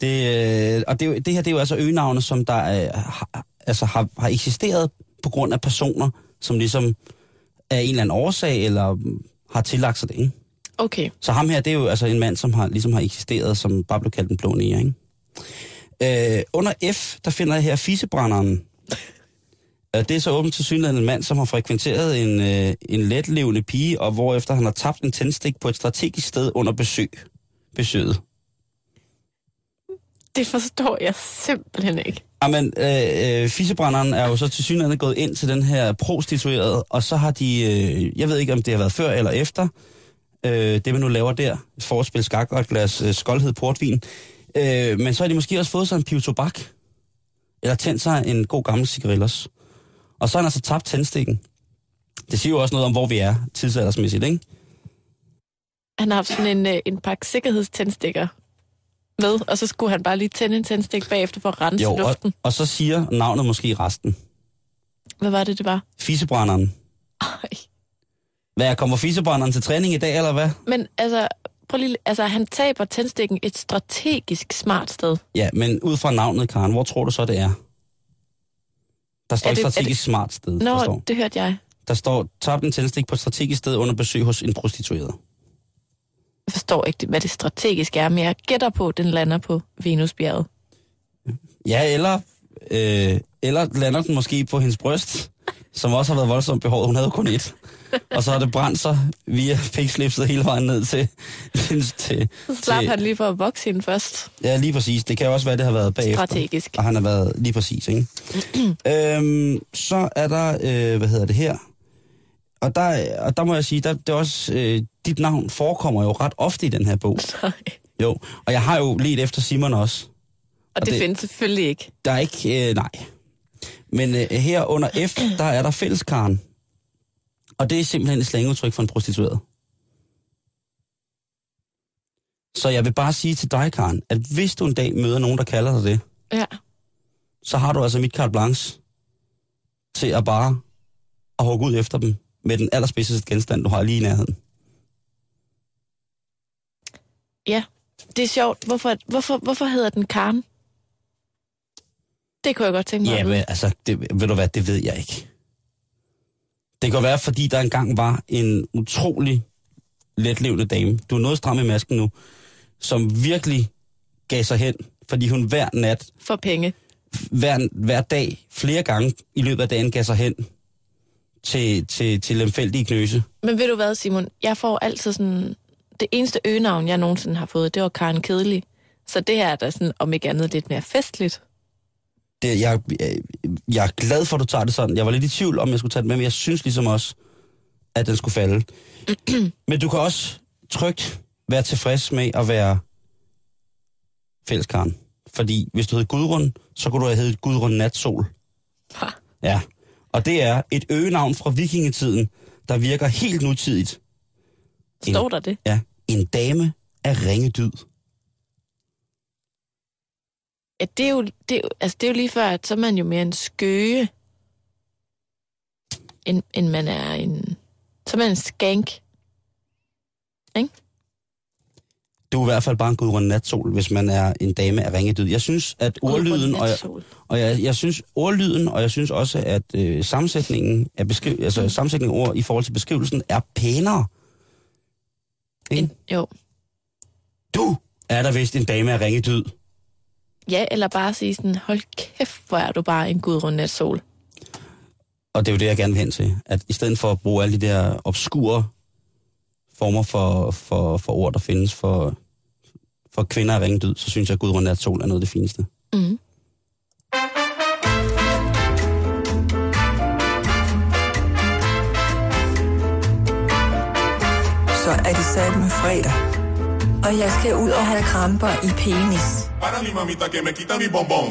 Det, øh, og det, det her det er jo altså øgenavne, som der øh, har, altså har, har eksisteret på grund af personer, som ligesom af en eller anden årsag, eller har tillagt sig det, ikke? Okay. Så ham her, det er jo altså en mand, som har, ligesom har eksisteret, som bare blev kaldt den blå nære, ikke? Øh, under F, der finder jeg her fisebrænderen. Øh, Det er så åbent til synligheden en mand, som har frekventeret en, øh, en letlevende pige, og hvorefter han har tabt en tændstik på et strategisk sted under besøg. Besøget. Det forstår jeg simpelthen ikke. Jamen, øh, øh, fisebrænderen er jo så til synligheden gået ind til den her prostituerede, og så har de, øh, jeg ved ikke om det har været før eller efter, øh, det man nu laver der, for at spille skak og et glas øh, skoldhed portvin. Øh, men så har de måske også fået sig en piv tobak, eller tændt sig en god gammel cigarillos. Og så har han altså tabt tændstikken. Det siger jo også noget om, hvor vi er tidsaldersmæssigt, ikke? Han har haft sådan en, øh, en pakke sikkerhedstændstikker med, og så skulle han bare lige tænde en tændstik bagefter for at rense Jo, og, luften. og så siger navnet måske resten. Hvad var det, det var? Fisebrænderen. Ej. Hvad, kommer fisebrænderen til træning i dag, eller hvad? Men altså, prøv lige, altså, han taber tændstikken et strategisk smart sted. Ja, men ud fra navnet, Karen, hvor tror du så, det er? Der står Er det- er strategisk smart sted. Nå, Der står, det hørte jeg. der står tab en tændstik på et strategisk sted under besøg hos en prostitueret. Jeg forstår ikke, hvad det strategiske er, men jeg gætter på, at den lander på Venusbjerget. Ja, eller, øh, eller lander den måske på hendes bryst, som også har været voldsomt behåret. Hun havde kun et. Og så har det brændt sig via pikslipset hele vejen ned til... til, Så slap til han lige for at vokse hende først. Ja, lige præcis. Det kan jo også være, det har været bagefter. Strategisk. Og han har været lige præcis, ikke? øhm, så er der, øh, hvad hedder det her? Og der, og der må jeg sige, der, det er også, øh, dit navn forekommer jo ret ofte i den her bog. Nej. Jo, og jeg har jo let efter Simon også. Og, Og det, det- findes selvfølgelig ikke. Der er ikke, øh, nej. Men øh, her under F, der er der fælleskaren. Og det er simpelthen et slangudtryk for en prostitueret. Så jeg vil bare sige til dig, Karen, at hvis du en dag møder nogen, der kalder dig det, Ja. så har du altså mit carte blanche til at bare at hugge ud efter dem med den allerspidseste genstand, du har lige i nærheden. Ja, det er sjovt. Hvorfor, hvorfor, hvorfor hedder den Karen? Det kunne jeg godt tænke mig Ja, men altså, det, ved du hvad, det ved jeg ikke. Det kan være, fordi der engang var en utrolig letlevende dame, du er noget stram i masken nu, som virkelig gav sig hen, fordi hun hver nat, For penge. hver, hver dag, flere gange i løbet af dagen gav sig hen til, til, til lemfældige knøse. Men ved du hvad, Simon? Jeg får altid sådan... Det eneste øgenavn, jeg nogensinde har fået, det var Karen Kedelig. Så det her er da sådan, om ikke andet, lidt mere festligt. Det, jeg, jeg, jeg er glad for, at du tager det sådan. Jeg var lidt i tvivl, om jeg skulle tage det med, men jeg synes ligesom også, at den skulle falde. men du kan også trygt være tilfreds med at være fælleskaren. Fordi hvis du hed Gudrun, så kunne du have heddet Gudrun Natsol. Ha. Ja. Og det er et øgenavn fra vikingetiden, der virker helt nutidigt. Står der det? Ja. En dame af ringedyd. Ja, det er jo, det er, jo- altså, det er jo lige før, at så er man jo mere en skøge, end, end man er en... Så er man en skank. Du er i hvert fald bare en Gudrun Natsol, hvis man er en dame af ringedyd. Jeg synes, at ordlyden, og jeg. Og jeg, jeg synes ordlyden, og jeg synes også, at øh, sammensætningen af beskriv, altså sammensætningen af ord i forhold til beskrivelsen er pænere. Ikke? En, jo. Du er der vist en dame af ringedyd. Ja, eller bare sige sådan, hold kæft, hvor er du bare en gudrund nat sol. Og det er jo det, jeg gerne vil hen til. At i stedet for at bruge alle de der obskure former for, for, for ord, der findes for, for kvinder af ringedyd, så synes jeg, at Gudrun Nat Sol er noget af det fineste. Mm. Så er det sat med fredag. Og jeg skal ud og have kramper i penis. Para mi mamita que me quita mi bombón.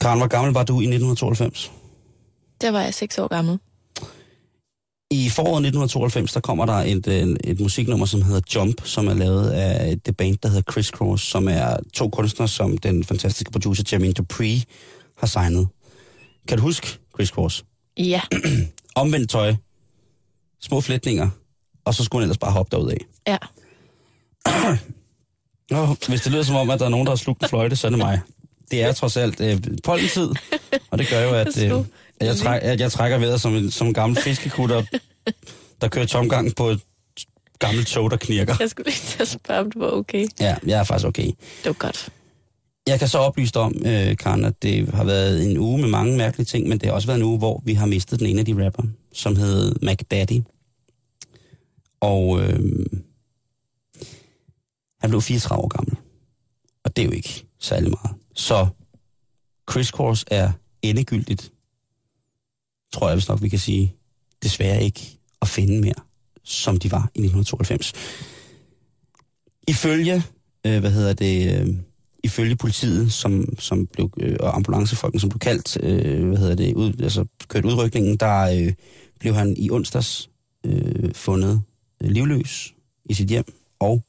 Karen, hvor gammel var du i 1992? Der var jeg seks år gammel. I foråret 1992, der kommer der et, et, et musiknummer, som hedder Jump, som er lavet af det band, der hedder Criss Cross, som er to kunstnere, som den fantastiske producer Jermaine Dupri har signet. Kan du huske Criss Cross? Ja, Omvendt tøj, små flætninger, og så skulle han ellers bare hoppe derud af. ja. Nå, hvis det lyder som om, at der er nogen, der har slugt en fløjte, så er det mig. Det er trods alt øh, pollentid, og det gør jo, at, øh, at, jeg, træk, at jeg trækker vejret som en, som en gammel fiskekutter, der kører tomgang på et gammelt tog, der knirker. Jeg skulle lige til at spørge, om du var okay. Ja, jeg er faktisk okay. Det var godt. Jeg kan så oplyse dig om, øh, Karen, at det har været en uge med mange mærkelige ting, men det har også været en uge, hvor vi har mistet den ene af de rapper, som hed Mac Daddy. Og øh, han blev 34 år gammel. Og det er jo ikke særlig meget. Så Chris Cross er endegyldigt, tror jeg vist nok, vi kan sige, desværre ikke at finde mere som de var i 1992. Ifølge, øh, hvad hedder det, øh, ifølge politiet, som, som blev, øh, og ambulancefolken, som blev kaldt, øh, hvad hedder det, ud, altså kørt udrykningen, der øh, blev han i onsdags øh, fundet øh, livløs i sit hjem, og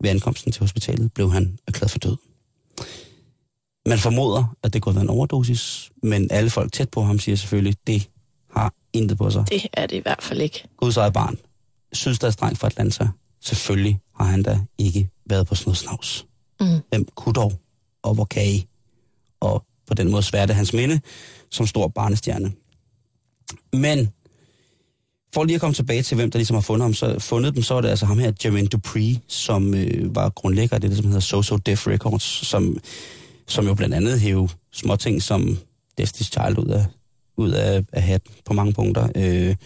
ved ankomsten til hospitalet blev han erklæret for død. Man formoder, at det kunne være en overdosis, men alle folk tæt på ham siger selvfølgelig, det har intet på sig. Det er det i hvert fald ikke. Guds eget barn. Sydstadsdreng fra Atlanta. Selvfølgelig har han da ikke været på sådan noget snavs. Mm. Hvem kunne dog? Og hvor kan I? Og på den måde sværte hans minde som stor barnestjerne. Men for lige at komme tilbage til, hvem der ligesom har fundet, ham, så, fundet dem, så er det altså ham her, Jermaine Dupree, som øh, var grundlægger af det, som hedder So So Deaf Records, som, som jo blandt andet hævde småting som Destiny's Child ud af, ud af, af hat på mange punkter. Øh,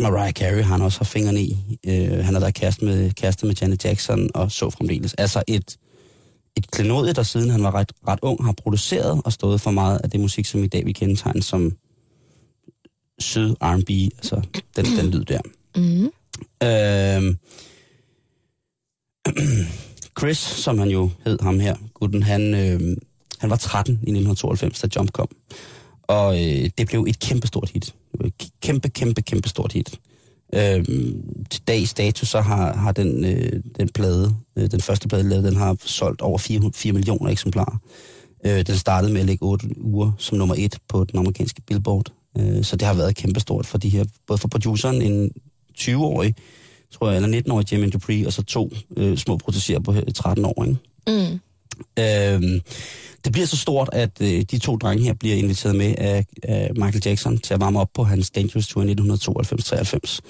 Mariah Carey har han også har fingrene i. Øh, han har der kæreste med, kæreste med Janet Jackson og så fremdeles. Altså et, et klenodie, der siden han var ret, ret ung, har produceret og stået for meget af det musik, som i dag vi kendetegner som syd R&B, altså den, den lyd der. Mm. Øh, Chris, som han jo hed ham her, gutten, han, øh, han var 13 i 1992, da Jump kom. Og øh, det blev et kæmpestort hit. Et kæmpe, kæmpe, kæmpe stort hit. Øh, til dags dato, så har, har den, øh, den plade, øh, den første plade, lavet, den har solgt over 4, 4 millioner eksemplarer. Øh, den startede med at lægge 8 uger som nummer et på den amerikanske Billboard. Øh, så det har været kæmpestort for de her, både for produceren, en 20-årig, tror jeg, eller 19-årig Jermaine Dupree, og så to øh, små protegerer på 13 år, ikke? Mm. Øhm, det bliver så stort, at øh, de to drenge her bliver inviteret med af, af Michael Jackson til at varme op på hans Dangerous Tour i 1992-93.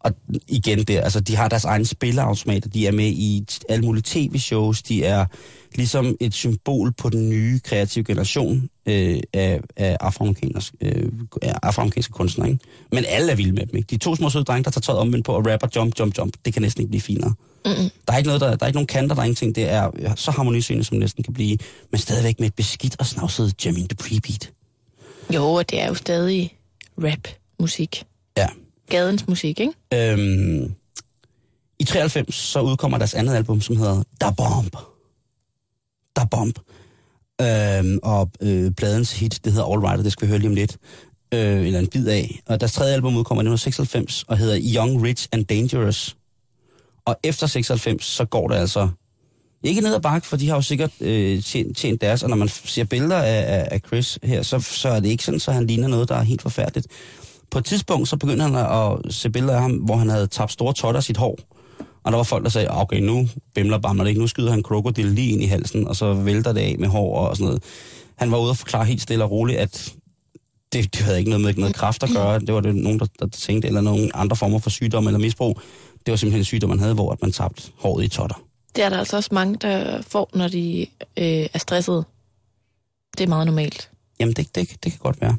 Og igen, det, altså, de har deres egne spilleautomater, de er med i alle mulige tv-shows, de er ligesom et symbol på den nye kreative generation øh, af, af afroamerikanske, øh, af afroamerikanske kunstnere. Ikke? Men alle er vilde med dem. Ikke? De to små søde drenge, der tager tøjet omvendt på og rapper jump, jump, jump, det kan næsten ikke blive finere. Mm-mm. Der er ikke noget, der, der er ikke nogen kanter, der er ingenting. Det er så harmonisøgende, som næsten kan blive, men stadigvæk med et beskidt og snavset Jermaine Dupri beat. Jo, og det er jo stadig rap-musik. Ja. Gadens musik, ikke? Øhm, I 93 så udkommer deres andet album, som hedder Da Bomb. Da Bomb. Øhm, og øh, pladens hit, det hedder All Right, og det skal vi høre lige om lidt. Øh, eller en bid af. Og deres tredje album udkommer i 1996 og hedder Young, Rich and Dangerous. Og efter 96, så går det altså ikke ned ad bakke, for de har jo sikkert øh, tjent, tjent deres, og når man ser billeder af, af, af Chris her, så, så er det ikke sådan, så han ligner noget, der er helt forfærdeligt. På et tidspunkt, så begyndte han at se billeder af ham, hvor han havde tabt store totter af sit hår. Og der var folk, der sagde, okay, nu bimler bamler det ikke, nu skyder han krokodil lige ind i halsen, og så vælter det af med hår og sådan noget. Han var ude og forklare helt stille og roligt, at det, det havde ikke noget med noget kraft at gøre. Det var det nogen, der, der tænkte, eller nogle andre former for sygdom eller misbrug. Det var simpelthen en sygdom, man havde, hvor at man tabte håret i totter. Det er der altså også mange, der får, når de øh, er stressede. Det er meget normalt. Jamen, det, det, det kan godt være.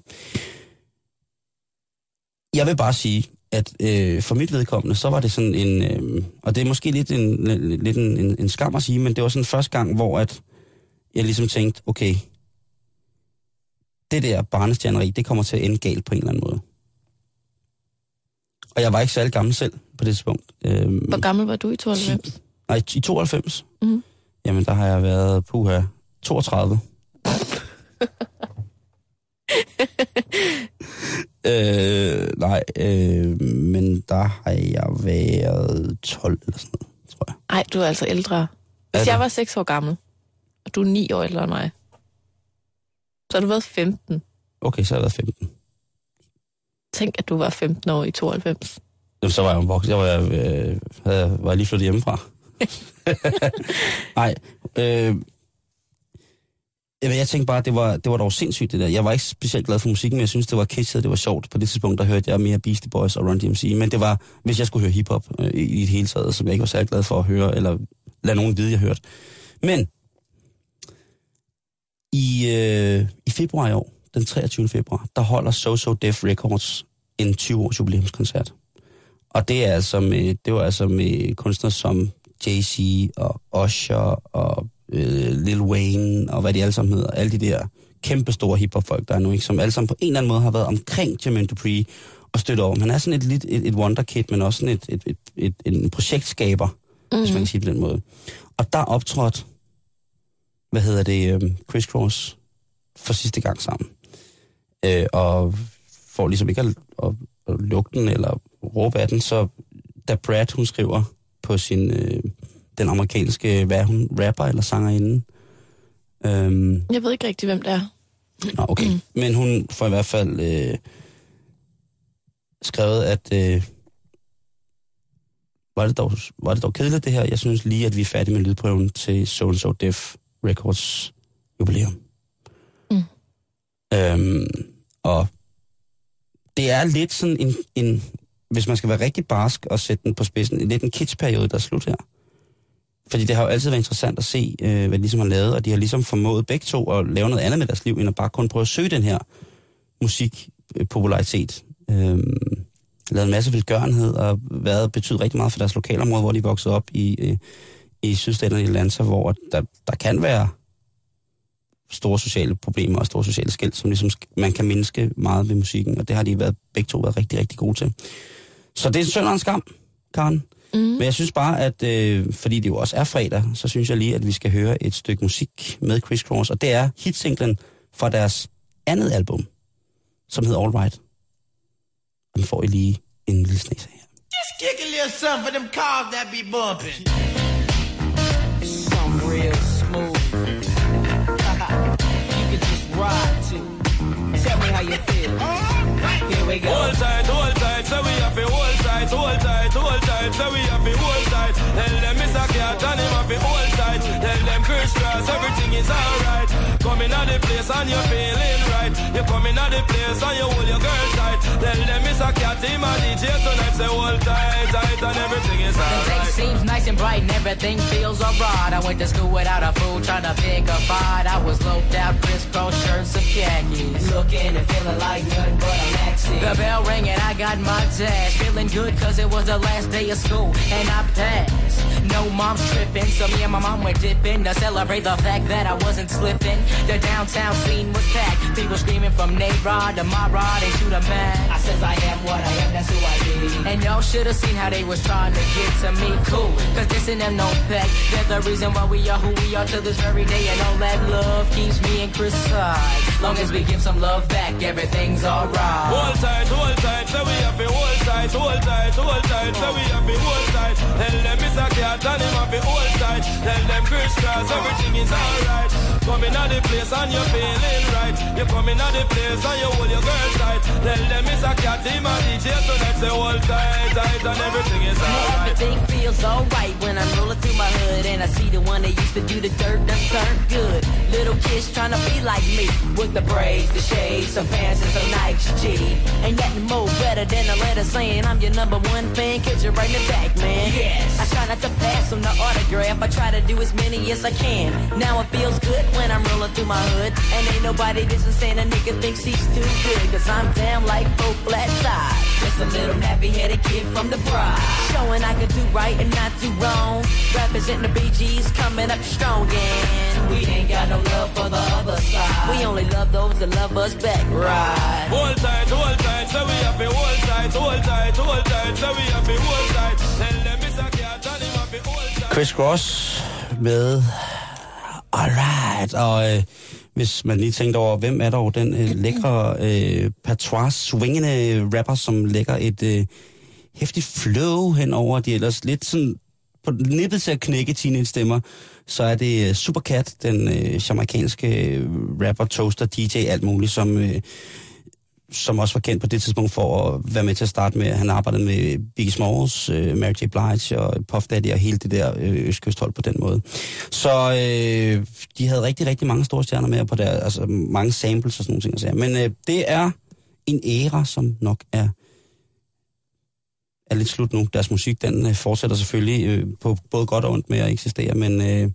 Jeg vil bare sige, at øh, for mit vedkommende, så var det sådan en, øh, og det er måske lidt, en, lidt en, en, en skam at sige, men det var sådan første gang, hvor at jeg ligesom tænkte, okay, det der barnestjerneri, det kommer til at ende galt på en eller anden måde. Og jeg var ikke særlig gammel selv på det tidspunkt. Øh, Hvor gammel var du i 92? nej, i 92. Mhm. Jamen, der har jeg været, puha, 32. øh, nej, øh, men der har jeg været 12 eller sådan noget, tror jeg. Nej, du er altså ældre. Hvis det? jeg var 6 år gammel, og du er 9 år ældre end mig, så har du været 15. Okay, så har jeg været 15. Tænk, at du var 15 år i 92. Jamen, så var jeg jo voksen. Jeg var, øh, havde, var jeg lige flyttet hjemmefra. Nej. Øh, jamen, jeg tænkte bare, at det var, det var dog sindssygt det der. Jeg var ikke specielt glad for musikken, men jeg synes, det var kitschet, det var sjovt. På det tidspunkt, der hørte jeg mere Beastie Boys og Run DMC. Men det var, hvis jeg skulle høre hiphop øh, i, i det hele taget, som jeg ikke var særlig glad for at høre, eller lade nogen vide, jeg hørte. Men i, øh, i februar i år, den 23. februar, der holder So So Def Records en 20-års jubilæumskoncert. Og det er altså med, det var altså med kunstnere som Jay-Z og Usher og øh, Lil Wayne og hvad de alle sammen hedder. Alle de der kæmpe store hiphop-folk, der er nu, ikke? som alle sammen på en eller anden måde har været omkring Jermaine Dupri at støtte over. Han er sådan et, lidt- et, et wonderkid, men også sådan et, et, et, et, en projektskaber, mm. hvis man kan sige det på den måde. Og der optrådte, hvad hedder det, øhm, Chris Cross for sidste gang sammen. Øh, og for ligesom ikke at, at, at lukke den eller råbe af den, så da Brad, hun skriver på sin, øh, den amerikanske, hvad hun, rapper eller sangerinde? Øhm, Jeg ved ikke rigtig, hvem det er. Nå, okay. Men hun får i hvert fald øh, skrevet, at øh, var, det dog, var det dog kedeligt det her. Jeg synes lige, at vi er færdige med lydprøven til So So Def Records jubilæum. Mm. Øhm, og det er lidt sådan en, en, hvis man skal være rigtig barsk og sætte den på spidsen, lidt en kitschperiode, der er slut her. Fordi det har jo altid været interessant at se, øh, hvad de ligesom har lavet, og de har ligesom formået begge to at lave noget andet med deres liv, end at bare kun prøve at søge den her musikpopularitet. Øh, øhm, lavet en masse velgørenhed, og været betydet rigtig meget for deres lokalområde, hvor de voksede op i, øh, i sydstaterne i Atlanta, hvor der, der kan være store sociale problemer og store sociale skæld, som ligesom man kan mindske meget ved musikken, og det har de været, begge to været rigtig, rigtig gode til. Så det er en synd og en skam, Karen. Mm. Men jeg synes bare, at øh, fordi det jo også er fredag, så synes jeg lige, at vi skal høre et stykke musik med Chris Cross, og det er hitsinglen fra deres andet album, som hedder All Right. Den får I lige en lille snes af her. Just kick a little something for them cars that be bumping. Some real smooth. you can just ride to. Tell me how you feel. Here we go. Hold tight, hold tight, so we have to hold tight, hold tight, hold tight, so we have to hold tight. Tell them Mr. Cat and him have to hold tight. Tell them Chris Cross, everything is alright. Coming out the place and you're feeling right. You coming out the place and you hold your girl tight. Tell them Mr. Cat, him and DJ tonight, say hold tight, tight, and everything is The day alright. seems nice and bright and everything feels alright. I went to school without a fool trying to pick a fight. I was loped out, crisscross shirts and khakis. Looking and feeling like nothing but a maxi. The bell rang and I got my tag. Feeling good cause it was the last day of school and I passed. No mom's tripping, so me and my mom went dipping to celebrate the fact that I wasn't slipping. The downtown scene was packed. People screaming from Nayrod to my rod and to the man. I says I am what I am, that's who I be. And y'all should have seen how they was trying to get to me. Cool, cause this and them no pack. They're the reason why we are who we are to this very day. And all that love keeps me and Chris side. Long as we give some love back, everything's alright. Hold tight, hold tight, so we to hold tight, hold tight, hold tight, so we have to hold tight. Tell them Mr. Cat and him have to hold tight. Tell them Chris Cross, everything is alright. Coming out the place and you're feeling right. You coming out the place and you hold your girl tight. Tell them Mr. Cat, him and DJ tonight, say hold tight, tight, and everything is alright. Everything feels alright when I'm rolling through my hood and I see the one that used to do the dirt done turned good. Little kids trying to be like me with the braids, the shades, some pants and some Nike G. Ain't nothing more better than a letter saying I'm your number one fan. Cause you're right in the back, man. Yes. I try not to pass on the autograph. I try to do as many as I can. Now it feels good when I'm rolling through my hood. And ain't nobody dissing saying a nigga thinks he's too good. Cause I'm damn like four flat thighs. Just a little nappy headed kid from the pride. Showing I can do right and not do wrong. Representing the BGs coming up strong and we ain't got no love for the other side. We only love those that love us back. Right. Hold tight, hold tight, so we have to hold tight, Chris Cross med Alright, og øh, hvis man lige tænkte over, hvem er dog den øh, lækre øh, patois swingende rapper, som lægger et øh, hæftigt flow hen over de ellers lidt sådan på nippet til at knække teenage stemmer, så er det øh, Supercat, den øh, jamaikanske øh, rapper, toaster, DJ, alt muligt, som, øh, som også var kendt på det tidspunkt for at være med til at starte med. Han arbejdede med Biggie Smalls, øh, Mary J. Blige og Puff Daddy og hele det der øh, østkysthold på den måde. Så øh, de havde rigtig, rigtig mange store stjerner med på der, altså mange samples og sådan nogle ting. Og sige. Men øh, det er en æra, som nok er er lidt slut nu. Deres musik, den øh, fortsætter selvfølgelig øh, på både godt og ondt med at eksistere, men... Øh,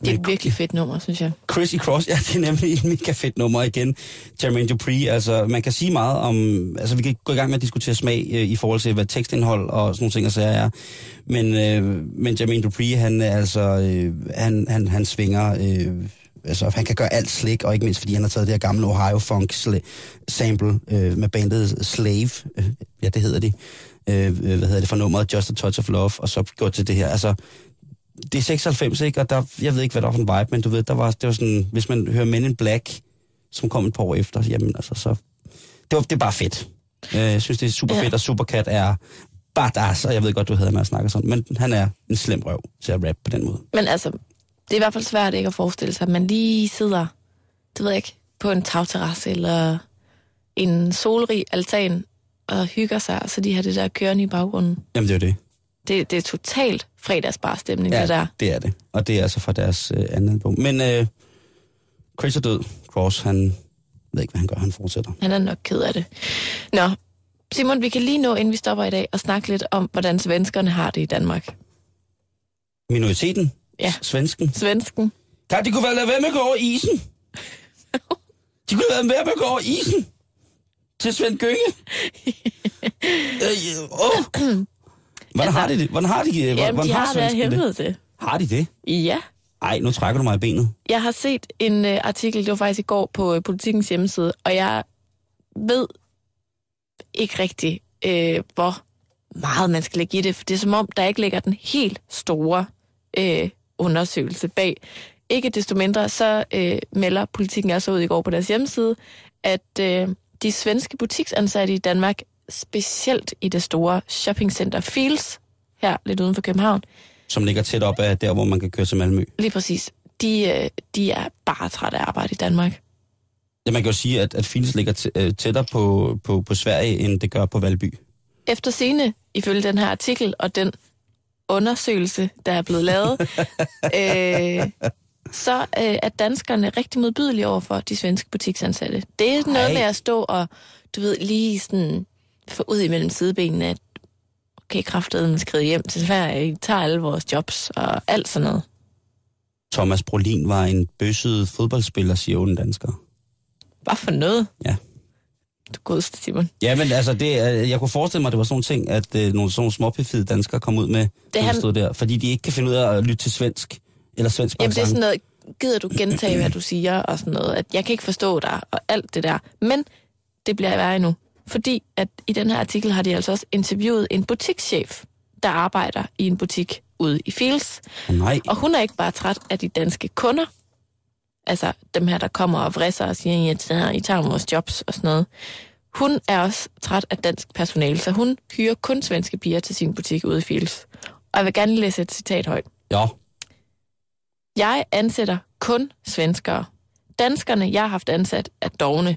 det er et virkelig fedt nummer, synes jeg. Chrissy Cross, ja, det er nemlig et mega fedt nummer igen. Jermaine Dupri, altså man kan sige meget om, altså vi kan gå i gang med at diskutere smag øh, i forhold til, hvad tekstindhold og sådan nogle ting og sager er. Men, øh, men Jermaine Dupri, han altså, øh, han, han, han svinger, øh, altså, han kan gøre alt slik, og ikke mindst fordi han har taget det her gamle Ohio Funk sample øh, med bandet Slave, øh, ja det hedder de, øh, hvad hedder det for nummeret, Just a Touch of Love, og så gå til det her. Altså, det er 96, ikke? Og der, jeg ved ikke, hvad der var for en vibe, men du ved, der var, det var sådan, hvis man hører Men in Black, som kom et par år efter, jamen altså, så... Det, var, det er bare fedt. Øh, Jeg synes, det er super Ja. fedt, og Supercat er badass, og jeg ved godt, du hedder med at snakke sådan, men han er en slem røv til at rappe på den måde. Men altså, det er i hvert fald svært ikke at forestille sig, at man lige sidder, det ved jeg ikke, på en tagterrasse eller en solrig altan og hygger sig, så de har det der kørende i baggrunden. Jamen, det er det. Det, det er totalt fredagsbarstemning, ja. det der. det er det. Og det er altså fra deres øh, andet album. Men øh, Chris er død. Cross, han ved ikke, hvad han gør. Han fortsætter. Han er nok ked af det. Nå, Simon, vi kan lige nå, inden vi stopper i dag, og snakke lidt om, hvordan svenskerne har det i Danmark. Minoriteten? Ja. Svensken? Svensken. Kan de kunne være være med at gå over isen? De kunne være med at gå over isen? Til Svend Gønge? øh, åh. Hvordan har de det? Hvordan har de det? Jamen, Hvordan de har det af svenskerne helvede til. Har de det? Ja. Ej, nu trækker du mig i benet. Jeg har set en uh, artikel, det var faktisk i går på uh, Politikens hjemmeside, og jeg ved ikke rigtigt, uh, hvor meget man skal lægge i det, for det er som om, der ikke ligger den helt store uh, undersøgelse bag. Ikke desto mindre, så uh, melder Politikken også ud i går på deres hjemmeside, at uh, de svenske butiksansatte i Danmark, specielt i det store shoppingcenter Fields, her lidt uden for København, Som ligger tæt op af der, hvor man kan køre til Malmø. lige præcis, de, øh, de er bare trætte af arbejde i Danmark. Ja, man kan jo sige, at, at Fields ligger øh, tættere på, på, på Sverige, end det gør på Valby. Efter sine, ifølge den her artikel og den undersøgelse, der er blevet lavet, øh, så øh, er danskerne rigtig modbydelige over for de svenske butiksansatte. Det er noget Ej. med at stå og, du ved, lige sådan få ud imellem sidebenene, at okay, kraftedeme skride hjem til Sverige, I tager alle vores jobs og alt sådan noget. Thomas Brolin var en bøsset fodboldspiller, siger onde danskere. Hvad for noget? Ja. Du godste, Simon. Ja, men altså, det, jeg kunne forestille mig, at det var sådan ting, at øh, nogle sådan småpifide danskere kom ud med, det han- stod der, fordi de ikke kan finde ud af at lytte til svensk, eller svensk Jamen, det er sådan noget, gider du gentage, hvad du siger, og sådan noget, at jeg kan ikke forstå dig, og alt det der. Men det bliver værre endnu, fordi at i den her artikel har de altså også interviewet en butikschef, der arbejder i en butik ude i Fields. Nej. Og hun er ikke bare træt af de danske kunder, altså dem her, der kommer og vrisser og siger, at I tager- I tager vores jobs og sådan noget. Hun er også træt af dansk personale, så hun hyrer kun svenske piger til sin butik ude i Fields. Og jeg vil gerne læse et citat højt. Ja, Jeg ansætter kun svenskere. Danskerne, jeg har haft ansat, er dogne.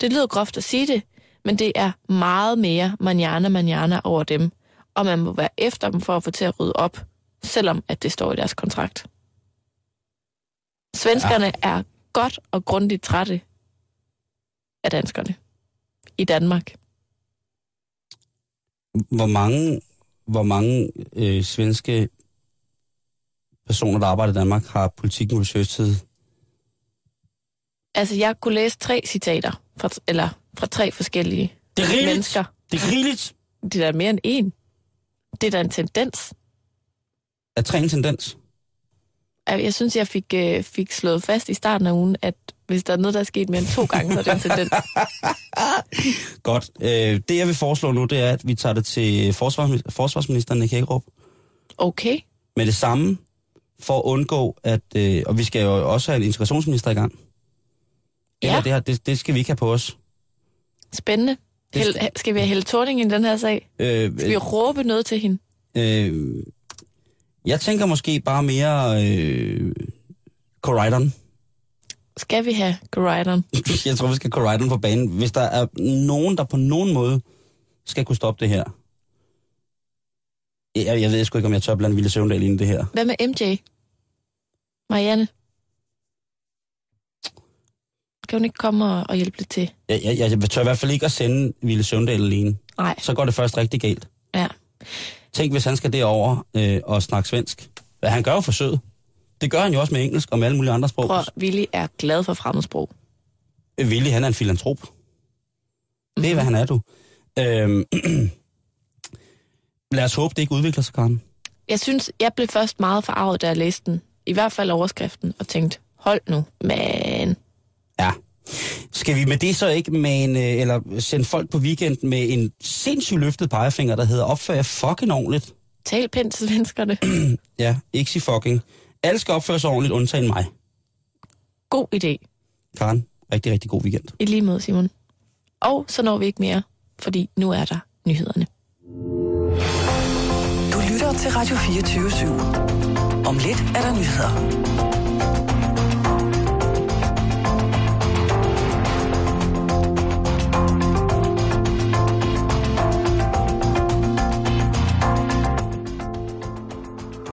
Det lyder groft at sige det, men det er meget mere manjana manjana over dem, og man må være efter dem for at få til at rydde op, selvom at det står i deres kontrakt. Svenskerne ja. er godt og grundigt trætte af danskerne i Danmark. hvor mange, hvor mange øh, svenske personer, der arbejder i Danmark, har politikken researchet? Altså, jeg kunne læse tre citater, fra, eller fra tre forskellige Det er rigeligt. mennesker. Det er rigeligt. Det er da mere end en. Det er da en tendens. Er tre en tendens? Jeg synes, jeg fik, øh, fik slået fast i starten af ugen, at hvis der er noget, der er sket mere end to gange, så er det en tendens. Godt. Øh, det, jeg vil foreslå nu, det er, at vi tager det til forsvars, forsvarsministeren Nick Hækkerup Okay. med det samme, for at undgå, at... Øh, og vi skal jo også have en integrationsminister i gang. Det, Ja. her, det, her, det, det skal vi ikke have på os. Spændende. Hel, skal vi have Helle Thorning i den her sag? Øh, Skal vi råbe noget til hende? øh, jeg tænker måske bare mere... Øh, Corridon. Skal vi have Corridon? Jeg tror, vi skal Corridon på banen. Hvis der er nogen, der på nogen måde skal kunne stoppe det her. Jeg, jeg ved sgu ikke, om jeg tør blande Ville Søvndal ind i det her. Hvad med MJ? Marianne? Kan hun ikke komme og, og hjælpe lidt til? Jeg, jeg, jeg tør i hvert fald ikke at sende Ville Søvndal alene. Nej. Så går det først rigtig galt. Ja. Tænk, hvis han skal derover øh, og snakke svensk. Hvad han gør jo forsøget. Det gør han jo også med engelsk og med alle mulige andre sprog. Prøv, Willy er glad for fremmedsprog. Øh, Willy, han er en filantrop. Det er, hvad han er, du. Øhm, lad os håbe, det ikke udvikler sig, Karen. Jeg synes, jeg blev først meget forarvet, da jeg læste den. I hvert fald overskriften, og tænkte, hold nu. Men Ja. Skal vi med det så ikke med en, øh, eller sende folk på weekend med en sindssygt løftet pegefinger, der hedder opfør jer fucking ordentligt? tal pænt til svenskerne. Ja, ikke sig fucking. Alle skal opføre sig ordentligt, undtagen mig. God idé. Karen, rigtig, rigtig god weekend. I lige måde, Simon. Og så når vi ikke mere, fordi nu er der nyhederne. Du lytter til Radio 24 /7. Om lidt er der nyheder.